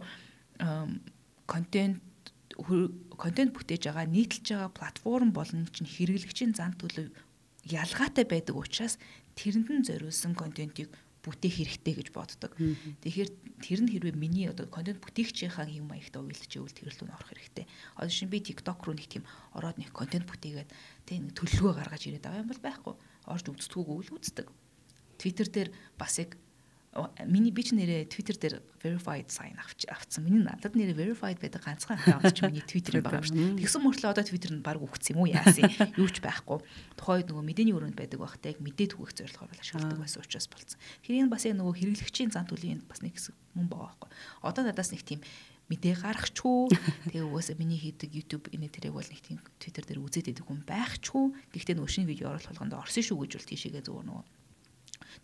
B: контент контент бүтээж байгаа нийтлж байгаа платформ болон чинь хэрэглэгчийн зан төлөв ялгаатай байдаг учраас тэрэнд нь зориулсан контентийг бүтээх хэрэгтэй гэж боддог. Тэгэхээр тэр нь хэрвээ миний одоо контент бүтээгчийнхаа юм маягт уйлж ивэл тэр л нь орох хэрэгтэй. Одоо шин би TikTok руу нэг тийм ороод нэг контент бүтээгээд тэг нэг төлөвлөгөө гаргаж ирээд байгаа юм бол байхгүй. Орж үздэггүй л үздэг. Twitter дээр бас яг миний би ч нэрээ Twitter дээр verified sign авцсан. Миний надад нэрээ verified байдаг ганцхан аккаунт ч миний Twitter байгаа шүү дээ. Тэгсэн мөртлөө одоо Twitter нь баг үгцсэн юм уу яасан юу ч байхгүй. Тухайд нөгөө мэдээний өрөөнд байдаг байхтай яг мэдээ түгэх зорилгоор ашигладаг байсан учраас болцсон. Тэр энэ бас яг нөгөө хэрэглэгчийн зан төлөвийн бас нэг хэсэг мөн байгаа байхгүй. Одоо надаас нэг тийм мэдээ гаргачгүй тэгээ угаасаа миний хийдэг YouTube энэ тэрэг бол нэг тийм Twitter дээр үзээд байдаг хүн байхчгүй. Гэхдээ нөгөө шинэ видео оруулах болгонд орсон шүү гэж бол тийшээгээ зүгээр нөгөө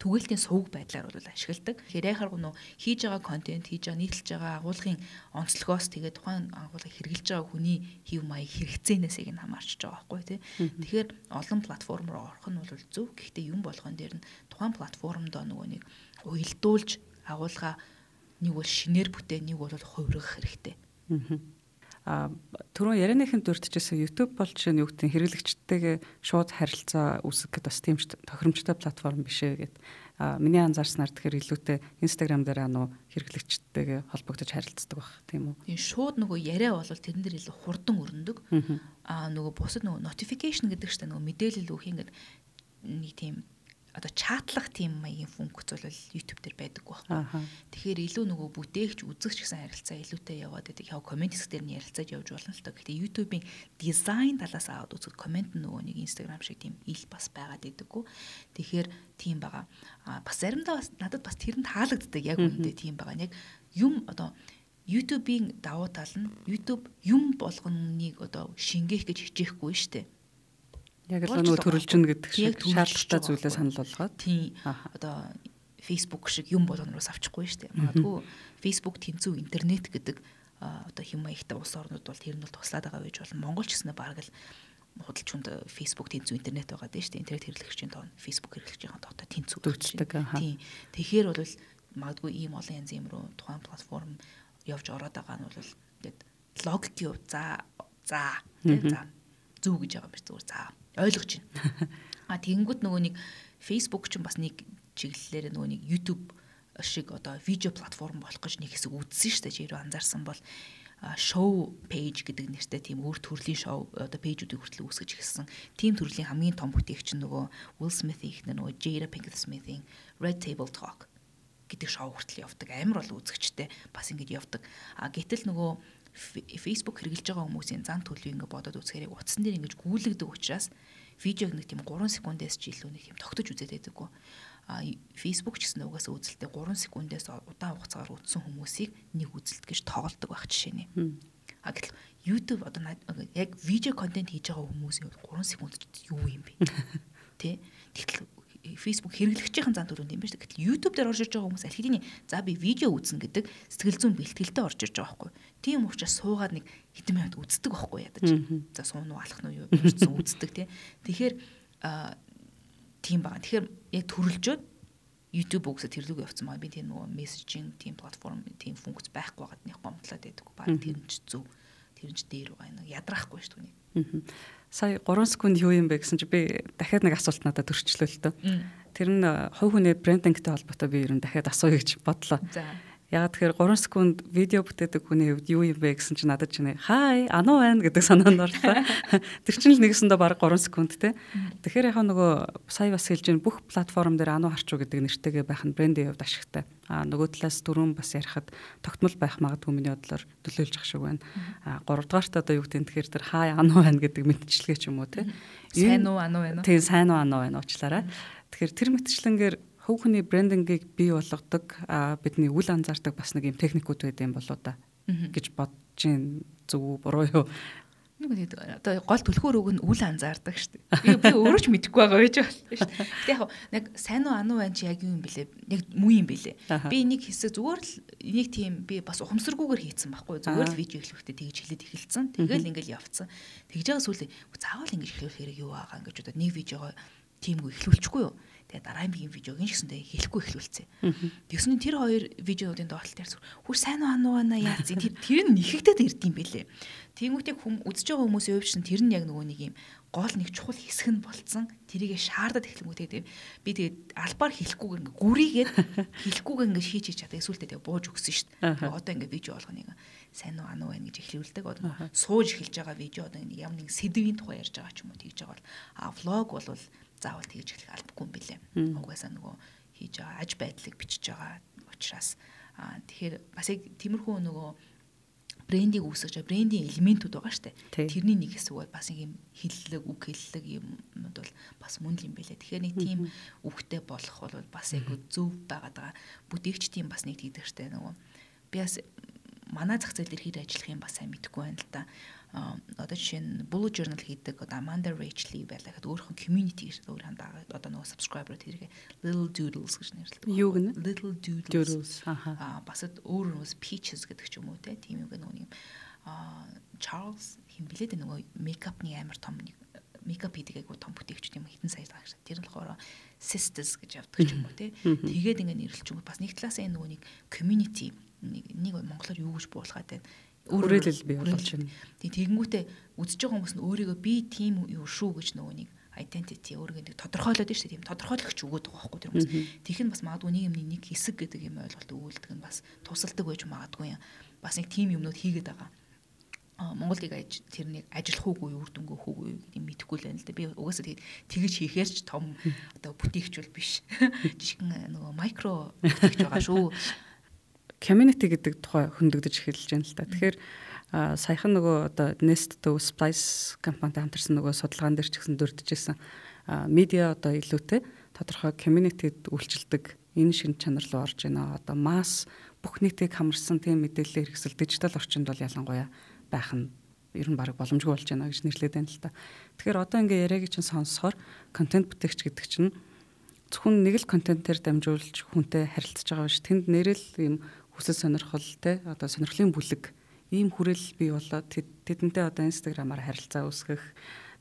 B: түгээлтийн сувг байдлаар бол ашигладаг. Тэгэхээр яг харгуу нөө хийж байгаа контент, хийж байгаа нийтлж байгаа агуулгын онцлогоос тэгээд тухайн агуулгыг хэрэгжилж байгаа хүний хэв маяг хэрэгцээнээсийг нь хамаарч байгаа байхгүй тий. Тэгэхээр олон платформ руу орох нь бол зөв. Гэхдээ юм болгон дээр нь тухайн платформдоо нөгөө нэг уялдуулж агуулга нэг бол шинээр бүтээн, нэг бол хувиргах хэрэгтэй. Аа
A: түрүүн ярианыхын дурдчихсан YouTube бол жишээ нь юу гэдэг хэрэглэгчтэйгээ шууд харилцаа үүсгэх бас тийм тохиромжтой платформ биш ээ гэд. А миний анзаарснаар тэгэхээр илүүтэй Instagram дээр ануу хэрэглэгчтэйгээ холбогдож харилцдаг баг тийм үү.
B: Тийм шууд нөгөө яриа бол тэрэн дээр илүү хурдан өрнөдөг. Аа нөгөө бусад нөгөө notification гэдэг чинь нөгөө мэдээлэл өгөх ингээд нэг тийм одоо чатлах тийм маягийн функц бол YouTube дээр байдаг байхгүй. Тэгэхээр илүү нөгөө бүтээгч үзэгч гэсэн харилцаа илүүтэй яваад байдаг. Яг комент хэсэг дээр нь ярилцаж явж болно л тоо. Гэтэ YouTube-ийн дизайн талаас аваад үзэх комент нөгөө нэг Instagram шиг тийм ил бас байгаад байдаггүй. Тэгэхээр тийм байгаа. А бас заримдаа бас надад бас тэр нь таалагддаг яг үүндээ тийм байгаа. Яг юм одоо YouTube-ийн давуу тал нь YouTube юм болгоныг одоо шингээх гэж хичээхгүй шүү дээ
A: Яг л нөгөө төрөлжнө гэдэг шиг шаардлагатай зүйлээ санал болгоод.
B: Тийм. Одоо Facebook шиг юм болгоноос авчихгүй шүү дээ. Магадгүй Facebook тэнцүү интернет гэдэг одоо хэм маягтай улс орнууд бол тэр нь бол туслаад байгаа байж болно. Монгол ч гэсэн баг л худалч хүнд Facebook тэнцүү интернет байгаа дээ шүү дээ. Интернет хэрэглэгчийн тоон Facebook хэрэглэгчийн тоон тэнцүү
A: дөгждөг.
B: Тийм. Тэгэхээр бол магадгүй ийм олон янзын юм руу тухайн платформ явж ороод байгаа нь бол тэгээд логик юу за за за зөв гэж байгаа юм биш зүгээр за ойлгож байна. А тэгэнгүүт нөгөө нэг Facebook ч бас нэг чиглэлээр нөгөө нэг YouTube шиг одоо видео платформ болох гэж нэг хэсэг үзсэн шүү дээ. Чи хэрэг анзаарсан бол шоу пэйж гэдэг нэртэй тийм өөр төрлийн шоу одоо пэйжүүдийг хүртэл үүсгэж ирсэн. Тийм төрлийн хамгийн том бүтээгч нөгөө Will Smith-ийн ихнэр нөгөө Jada Pinkett Smith-ийн Red Table Talk гэдэг шоу хүртэл явдаг. Амар бол үзэгчтэй бас ингэж явдаг. А гэтэл нөгөө Facebook хэрэгжилж байгаа хүмүүсийн зан төлөв ингэ бодоод үзэхээр утсан дээр ингэж гүйлгдэг учраас видеог нэг тийм 3 секундээс ч илүү нэг тийм тогтож үзээд байдаггүй. А Facebook ч гэсэн угаасаа үзэлтэй 3 секундээс удаан хугацаагаар үзсэн хүмүүсийг нэг үзэлт гэж тоглодог байх жишээ нь. А гэтэл YouTube одоо яг видео контент хийж байгаа хүмүүсийн 3 секунд юу юм бэ? Тэ? Тэгтэл Facebook хэрэглэгчийн зан төрөнд юм байна шүү. Гэтэл YouTube дээр орж иж байгаа хүмүүс аль хэдийн за би видео үзнэ гэдэг сэтгэл зүйн бэлтгэлтэй орж иж байгаа байхгүй. Тийм учраас суугаад нэг хэдэн минут үздэг байхгүй ядаж. За суун уу алах нь юу орцсон үздэг тий. Тэгэхээр тийм байгаа. Тэгэхээр яг төрөлжөөд YouTube үгсэд тэрлүүг явцсан маа би тийм нөгөө мессежинг тийм платформ тийм функц байхгүй байгаад нэг гомдлоод байдаг. Баг тэр нь ч зөв. Тэр нь ч дээр байгаа ядрахгүй шүү дээ
A: сая 3 секунд юу юм бэ гэсэн чи би дахиад нэг асуулт надад төрчлөө л дөө. Тэр нь хувь хүний брендингтэй холбоотой би ер нь дахиад асууя гэж бодлоо. За. Яг тэгэхээр 3 секунд видео бүтээдэг хүний хувьд юу юм бэ гэсэн чинь надад чинь хай ануу байна гэдэг санаанд орлоо. Тэр чинь л нэгэсэндээ баг 3 секунд те. Тэгэхээр яг нөгөө сая бас хэлж байгаа бүх платформ дээр ануу харчуу гэдэг нэртэйгээ байх нь брендийн хувьд ашигтай. А нөгөө талаас дөрөв бас ярихад тогтмол байх магадгүй миний бодлоор төлөөлж ах шиг байна. А 3 дугаарт одоо юу гэдэг тэгэхээр тэр хай ануу байна гэдэг мэдчилгээ ч юм уу те.
B: Сайн уу ануу байна уу?
A: Тийм сайн уу ануу байна уучлаарай. Тэгэхээр тэр мэтчлэнгээр хөв хүний брендингийг бий болгодог бидний үл анзаардаг бас нэг юм техникүүд байд юм болоо да гэж бодож гин зөв буруу юу
B: нэг одоо гол түлхүүр үг нь үл анзаардаг шүү дээ. Би би өөрөө ч мэдэхгүй байгаа байж байна шүү дээ. Гэтэ яг нэг сайн уу ануу байна чи яг юу юм бэлээ? Яг муу юм бэлээ. Би нэг хэсэг зүгээр л нэг тийм би бас ухамсаргүйгээр хийцэн байхгүй. Зүгээр л видео эхлэхдээ тэгж хэлээд эхэлсэн. Тэгэл ингээл явцсан. Тэгж байгаа сүүл заавал ингэж эхлүүлэх хэрэг юу байгаа ингэж одоо нэг видеого тиймгүй эхлүүлчихгүй юу? Тэгээ дараагийн биеийн видеог энэ гэсэндээ хэлэхгүй эхлүүлцээ. Тэгсэн тэр хоёр видеонуудын доотлол дээр хүр сайн уу ануу ана яац тэр тэр нь нэхэгдээд ирд юм бэлээ. Тэнгүүтээ хүм үзэж байгаа хүмүүсийн хувьд чинь тэр нь яг нөгөө нэг юм гол нэг чухал хэсэг нь болцсон. Тэрийгэ шаардаад эхлэнгүүтээ би тэгээд албаар хэлэхгүй ингээ гүрийгээд хэлэхгүйгээ ингээ шийч хийж чадаа эсвэл тэгээ бууж өгсөн дээ. Одоо ингээ видео болгоно нэг сайн уу ануу байна гэж эхлүүлдэг. Одоо сууж эхэлж байгаа видео одоо ямар нэг сэдвийн тухай ярьж байгаа ч юм уу тэгж байгаа бол а влог бол заавал тэгж эхлэх албагүй юм билээ. Угаасаа нөгөө хийж байгаа аж байдлыг бичиж байгаа учраас аа тэгэхээр бас яг тиймэрхүү нөгөө брендийг үүсгэж байгаа брендийн элементүүд байгаа штэ. Тэрний нэг хэсэг бол бас юм хиллэг, үг хиллэг юмнууд бол бас мөн л юм байлаа. Тэгэхээр нэг тийм үгтэй болох бол бас яг зөв байгаад байгаа. Бүтээгч тийм бас нэг тийдэг штэ нөгөө би бас манай зах зээл дээр хэр ажиллах юм бас сайн мэдэхгүй байна л да одоо жишээ нь Blue Journal хийдэг одоо Amanda Rachel байлаа гэхэд өөрхөн community гэж өөр хандаа одоо нөгөө subscriber тэргээ Little Doodles гэж нэрлэдэг.
A: Юу гэнэ?
B: Little Doodles. Аа бас өөр нөөс Peaches гэдэг ч юм уу те тийм юм нөгөө юм аа Charles хин блээд нөгөө мейкапны амар том нэг мейкап хийдэг айгу том бүтээгч юм хитэн сая тагш. Тэр нь болохоор sisters гэж явдаг ч юм уу те. Тэгээд ингээ нэрлэлч юм бас нэг талаас энэ нөгөө нэг community нэг нэг монголоор юу гэж буулгаад байна
A: Хүрээлэл бий болж байна.
B: Тэг тэгэнгүүтээ үзэж байгаа хүмүүс нь өөрийгөө би тийм юу шүү гэж нөгөө нэг identity өөрийгөө нэг тодорхойлоод дээ тийм тодорхойлогч өгөөд байгаа байхгүй тэр хүмүүс. Тэх нь бас магадгүй нэг юмны нэг хэсэг гэдэг юм ойлголт өгүүлдэг нь бас тусалдаг байж магадгүй юм. Бас нэг тийм юмнууд хийгээд байгаа. А Монголд иж тэрнийг ажиллах уугүй үр дүнгөө хөөгүй гэдэг мэдэхгүй л байна л да. Би угаасаа тэгээд тэгэж хийхээр ч том одоо бүтээгчүүл биш. Жишгэн нөгөө микро бүтээгч байгаа шүү
A: community гэдэг тухай хөндөгдөж эхэлж байна л та. Тэгэхээр саяхан нөгөө одоо Nest төв Spice компанитай хамтарсан нөгөө судалгаан дээр ч гэсэн дурдчихсан медиа одоо илүүтэй тодорхой community-д үйлчилдэг энэ шин чанар руу орж байна. Одоо масс бүх нийтийг хамарсан тийм мэдээлэл хэрэгсэл дижитал орчинд бол ялангуяа байх нь ер нь баг боломжгүй болж байна гэж нэрлэдэг байна л та. Тэгэхээр одоо ингээ яриаг чинь сонсохоор контент бүтээгч гэдэг чинь зөвхөн нэг л контентээр дамжуулж хүнтэй харилцаж байгаа биш. Тэнд нэрэл ийм хүсэл сонирхол те одоо сонирхлын бүлэг ийм хүрэл бий болоод тэдэнтэй одоо инстаграмаар харилцаа үүсгэх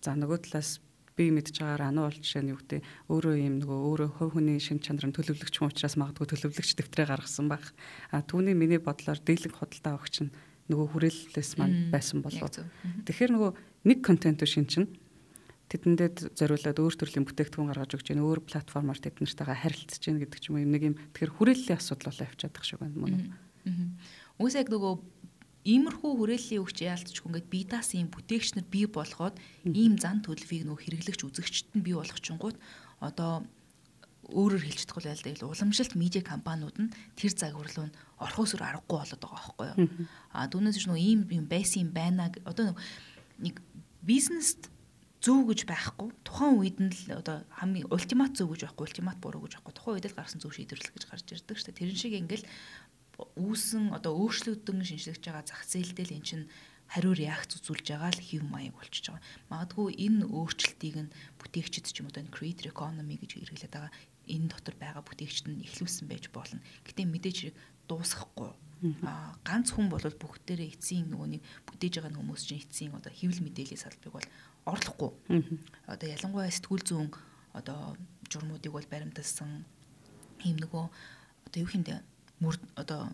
A: за нөгөө талаас би мэдж байгаагаар ануу бол жишээ нь юу гэдэг өөрөө юм нөгөө өөрөө хувь хүний шин чанарын төлөвлөгч хүн учраас магадгүй төлөвлөгч дэвтрээ гаргасан баг. А түүний миний бодлоор дийлэнх худалдаа өгч нь нөгөө хүрээллээс маань байсан болоо. Тэгэхээр нөгөө нэг контент шин чинь тэдэндээ зориулаад өөр төрлийн бүтээгдэхүүн гаргаж өгч байна өөр платформоор тэднэртэйгээ харилцаж байна гэдэг ч юм уу нэг юм тэгэхээр хүрээллийн асуудал болоо явж чадах шиг байна мөн үү
B: Үгүйс яг нөгөө иймэрхүү хүрээллийн өвч яалтчгүй ингээд бие даасан юм бүтээгч нар бий болгоод ийм зан төлөвийг нөгөө хэрэглэгч үзэгчд нь бий болгочингууд одоо өөрөөр хэлж чадахгүй байл дээл уламжилт медиа компаниуд нь тэр загварлуу нь орхоос өр аргагүй болоод байгаа байхгүй юу. А түүнээс ч нөгөө ийм юм байсан юм байна. Одоо нэг бизнест зөв гэж байхгүй. Тухайн үед нь л одоо хамгийн ультимат зөв гэж байхгүй, ультимат буруу гэж байхгүй. Тухайн үед л гарсан зөв шийдвэрлэл гэж гарч ирдэг шүү дээ. Тэрэн шиг ингээл үүсэн одоо өөрчлөгдөн шинжлэж байгаа зах зээлдээ л эн чинь хариу реакц үзүүлж байгаа л хэв маяг болчихж байгаа. Магадгүй энэ өөрчлөлтийг нь бүтээгчид ч юм уу одоо creator economy гэж хэрэглээд байгаа энэ дотор байгаа бүтээгчд нь ихлүүлсэн байж болно. Гэтэ мэдээж хэрэг дуусахгүй. Аа ганц хүн бол бүгдээрээ эцсийн нөгөө нэг бүтээж байгаа хүмүүс чинь эцсийн одоо хэвлэл мэдээллийн салбарыг бол орлохгүй. Одоо ялангуяа сэтгүүл зүүн одоо журмуудыг бол баримталсан ийм нөгөө одоо юу хиймдэ мөр одоо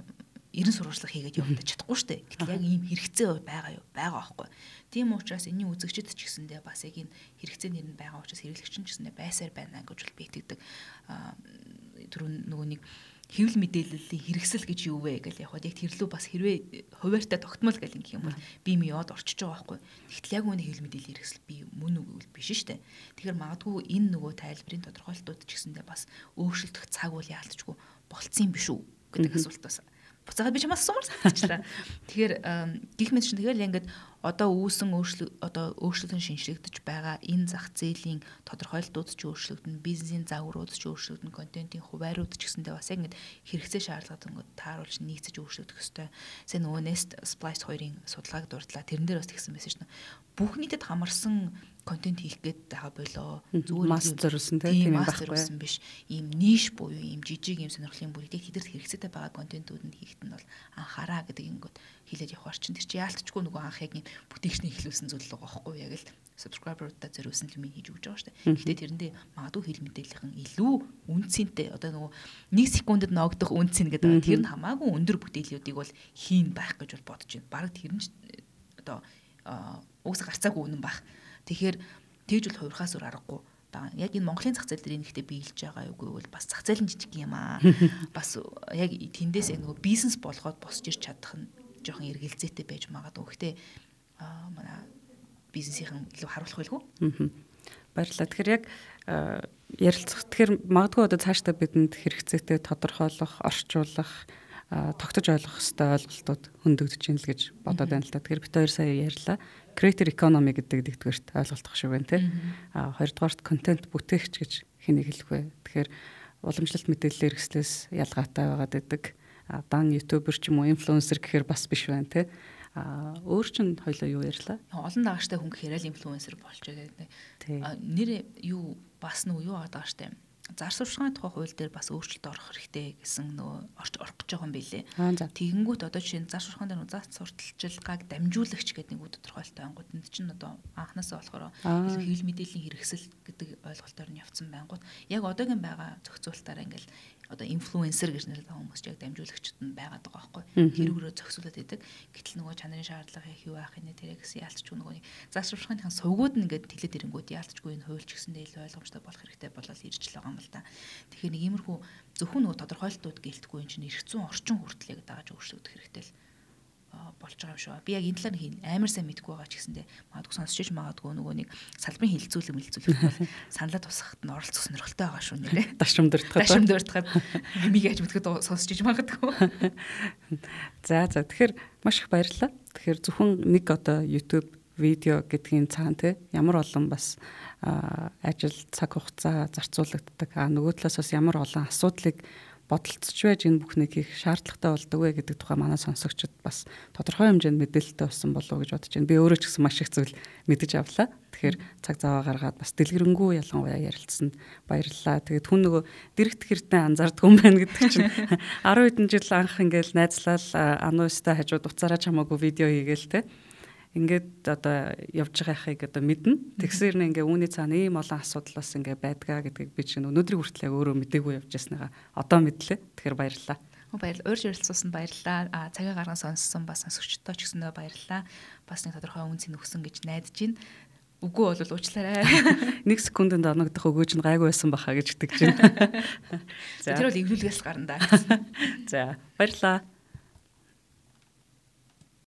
B: ерэн сурвалжлага хийгээд явагдаж чадахгүй шүү дээ. Гэтэл яг ийм хэрэгцээ байгаа юу? Байгаа байхгүй. Тийм учраас энэний үзэгчд ч гэсэндээ бас яг энэ хэрэгцээ нэр нь байгаа учраас хэрэглэгч нь ч гэсэндээ байсаар байна гэж бол би итгэдэг. Түрүүн нөгөө нэг хэвлэл мэдээллийн хэрэгсэл гэж юу вэ гэж яг яг тэрлүү бас хэрвээ хуваартай тогтмол гэл ингэх юм бол би ми яваад орчиж байгаа байхгүй. Тэгтэл яг үүний хэвлэл мэдээллийн хэрэгсэл би мөн үгүй биш шүү дээ. Тэгэхээр магадгүй энэ нөгөө тайлбарын тодорхойлолтууд ч гэсэндээ бас өөрчлөлтөх цаг үе яалтчгүй болцсон юм биш үү гэдэг асуулт бас буцаагаад би чамаас асуумар санагчлаа. Тэгэхээр гих мэт шин тэгэл ингээд одоо үүсэн өөрчлөлт одоо өөрчлөлтөнд шинжлэгдэж байгаа энэ зах зээлийн тодорхойлолтууд ч өөрчлөгдөн, бизнесийн загварууд ч өөрчлөгдөн, контентын хуваарууд ч гэсэндээ бас яг ингээд хэрэгцээ шаардлагад ингээд тааруулж нийцэж өөрчлөгдөх ёстой. Сэ нөгөө Nest Splice хоёрын судалгааг дурдлаа. Тэрэн дээр бас тэгсэн байсан шнэ. Бүх нийтэд хамарсан контент хийх гээд байгаа болоо.
A: Зүгээр масс зориулсан тийм
B: юм байхгүй. биш. Ийм ниш буюу ийм жижиг ийм сонирхлын бүрийг тэдэрт хэрэгцээтэй байгаа контентууд нь хийхэд нь бол анхаараа гэдэг ингэод хэлээд явах орчин. Тэр чи яалтчгүй нөгөө анх яг ийм бүтээгчний хэлүүлсэн зүйл байгаа байхгүй яг л subscriber-уудаа зориулсан юм хийж өгч байгаа шүү дээ. Гэхдээ тэрэндээ магадгүй хэл мэдээллийн илүү үнцэнтэй одоо нөгөө 1 секундэд ногдох үнцэн гэдэг тэр нь хамаагүй өндөр бүтээлүүдийг бол хийн байх гэж бол бодож байна. Бараг тэр нь одоо угсаа гарцаагүй үнэн байх. Тэгэхээр тэгж бол хувирхаас өөр аргагүй байгаа. Яг энэ Монголын зах зээл дээр энэ ихтэй биелж байгаа юу гэвэл бас зах зээл нь жижиг юм аа. Бас яг тэндээс нөгөө бизнес болгоод босч ирч чадах нь жоохон эргэлзээтэй байж магадгүй. Гэхдээ манай бизнесийн илүү харуулах байлгүй.
A: Баярлалаа. Тэгэхээр яг ярилцах тэгэхээр магадгүй одоо цаашдаа бидэнд хэрэгцээтэй тодорхойлох, орчуулах тогтож ойлгох хэвээр ойлголтууд хөндөгдөж ийн л гэж бодоод байна л та. Тэгэхээр бид хоёр сая ярьлаа. Creator economy гэдэг нэгдүгээрт ойлголтох шиг байна тий. А хоёрдугаарт контент бүтээгч гэж хэнийг хэлэх вэ? Тэгэхээр уламжлалт мэдээллийн хэрэгслээс ялгаатай байгаад байдаг. Дан ютубер ч юм уу инфлюенсер гэхээр бас биш байна тий. А өөр чин хоёлоо юу ярьлаа?
B: Олон дагагчтай хүн гэхээр л инфлюенсер болж байгаа. Нэр юу бас нөгөө юу байгаа штэ зар сурталчилгааны тухай хууль дээр бас өөрчлөлт орох хэрэгтэй гэсэн нөгөө орч орох гэж байгаа юм билэ. Тэгэнгүүт одоо жишээ нь зар сурталчилгаан дээр зар сурталчилгааг дамжуулагч гэдэг нэг үг тодорхойлолтой ангууд энд чинь одоо анханасаа болохоор хэвлэл мэдээллийн хэрэгсэл гэдэг ойлголтоор нь явцсан байнгут яг одоогийн байгаа зохицуулалтаараа ингээл одоо инфлюенсер гэж нэрлэдэг хүмүүс яг дамжуулагчд нь байгаад байгаа байхгүй. Хэрэгрөө зөксүүлээд байдаг гэтэл нөгөө чанарын шаардлага их юу байх юм тэрэ гэсэн яалтчгүй нөгөө заашруулахын сувгууд нь ингээд тэлээд ирэнгүүд яалтчгүй энэ хуульч гэсэндээ илүү ойлгомжтой болох хэрэгтэй болол ирж л байгаа юм л да. Тэгэхээр нэг иймэрхүү зөвхөн нөгөө тодорхойлолтууд гэлтгүй энэ чинь зүйн орчин хүртлэх гэдэг дааж өөрчлөгдөх хэрэгтэй л болж байгаа юм шүү. Би яг энэ талаар хийн амар сайн мэдгүй байгаа ч гэсэндээ магадгүй сонсч иж магадгүй нөгөө нэг салбарын хилцүүлэг мэлцүүлэх бол саналаа тусахад нь оролцох сонирхолтой байгаа шүү нэрээ.
A: Дашим дуртахад.
B: Дашим дуртахад хэмиг яаж мэдгэд сонсч иж магадгүй.
A: За за тэгэхээр маш их баярлалаа. Тэгэхээр зөвхөн нэг одоо YouTube видео гэдгийн цаана те ямар олон бас ажил цаг хугацаа зарцуулагддаг. А нөгөө талаас бас ямар олон асуудлыг бодолцож байж энэ бүхнийг хийх шаардлагатай болдог вэ гэдэг тухай манай сонсогчид бас тодорхой хэмжээнд мэдээлэлтэй болсон болов уу гэж бодож байна. Би өөрөө ч гэсэн маш их зүйл мэдэж авлаа. Тэгэхээр цаг зав гаргаад бас дэлгэрэнгүй ялангуяа ярилцсанд баярлалаа. Тэгээд хүн нөгөө дэрэгт хэртэн анзаардаг юм байна гэдэг чинь 10 хэдэн жил анх ингээл найзлал ануустай хажууд уцаараа чамаагүй видео хийгээл те ингээд одоо явж байгаа яхыг одоо мэднэ. Тэгсээр нэг ингээ үүний цаана ийм олон асуудал бас ингээ байдгаа гэдгийг би чинь өнөөдрийн хүртэл яг өөрөө мдэггүй явж яснагаа одоо мэдлээ. Тэгэхээр баярлалаа.
B: Баярлалаа. Урьж ярилцсан баярлалаа. А цагаа гарган сонссон бас сонсогчдоо ч гэсэндээ баярлалаа. Бас нэг тодорхой үнцийг өгсөн гэж найдаж байна. Үгүй бол уучлаарай.
A: Нэг секундэд оногдох өгөөж нь гайгүй байсан баха гэж итгэж байна.
B: За тэр бол эвлүүлгээс гарна да.
A: За баярлалаа.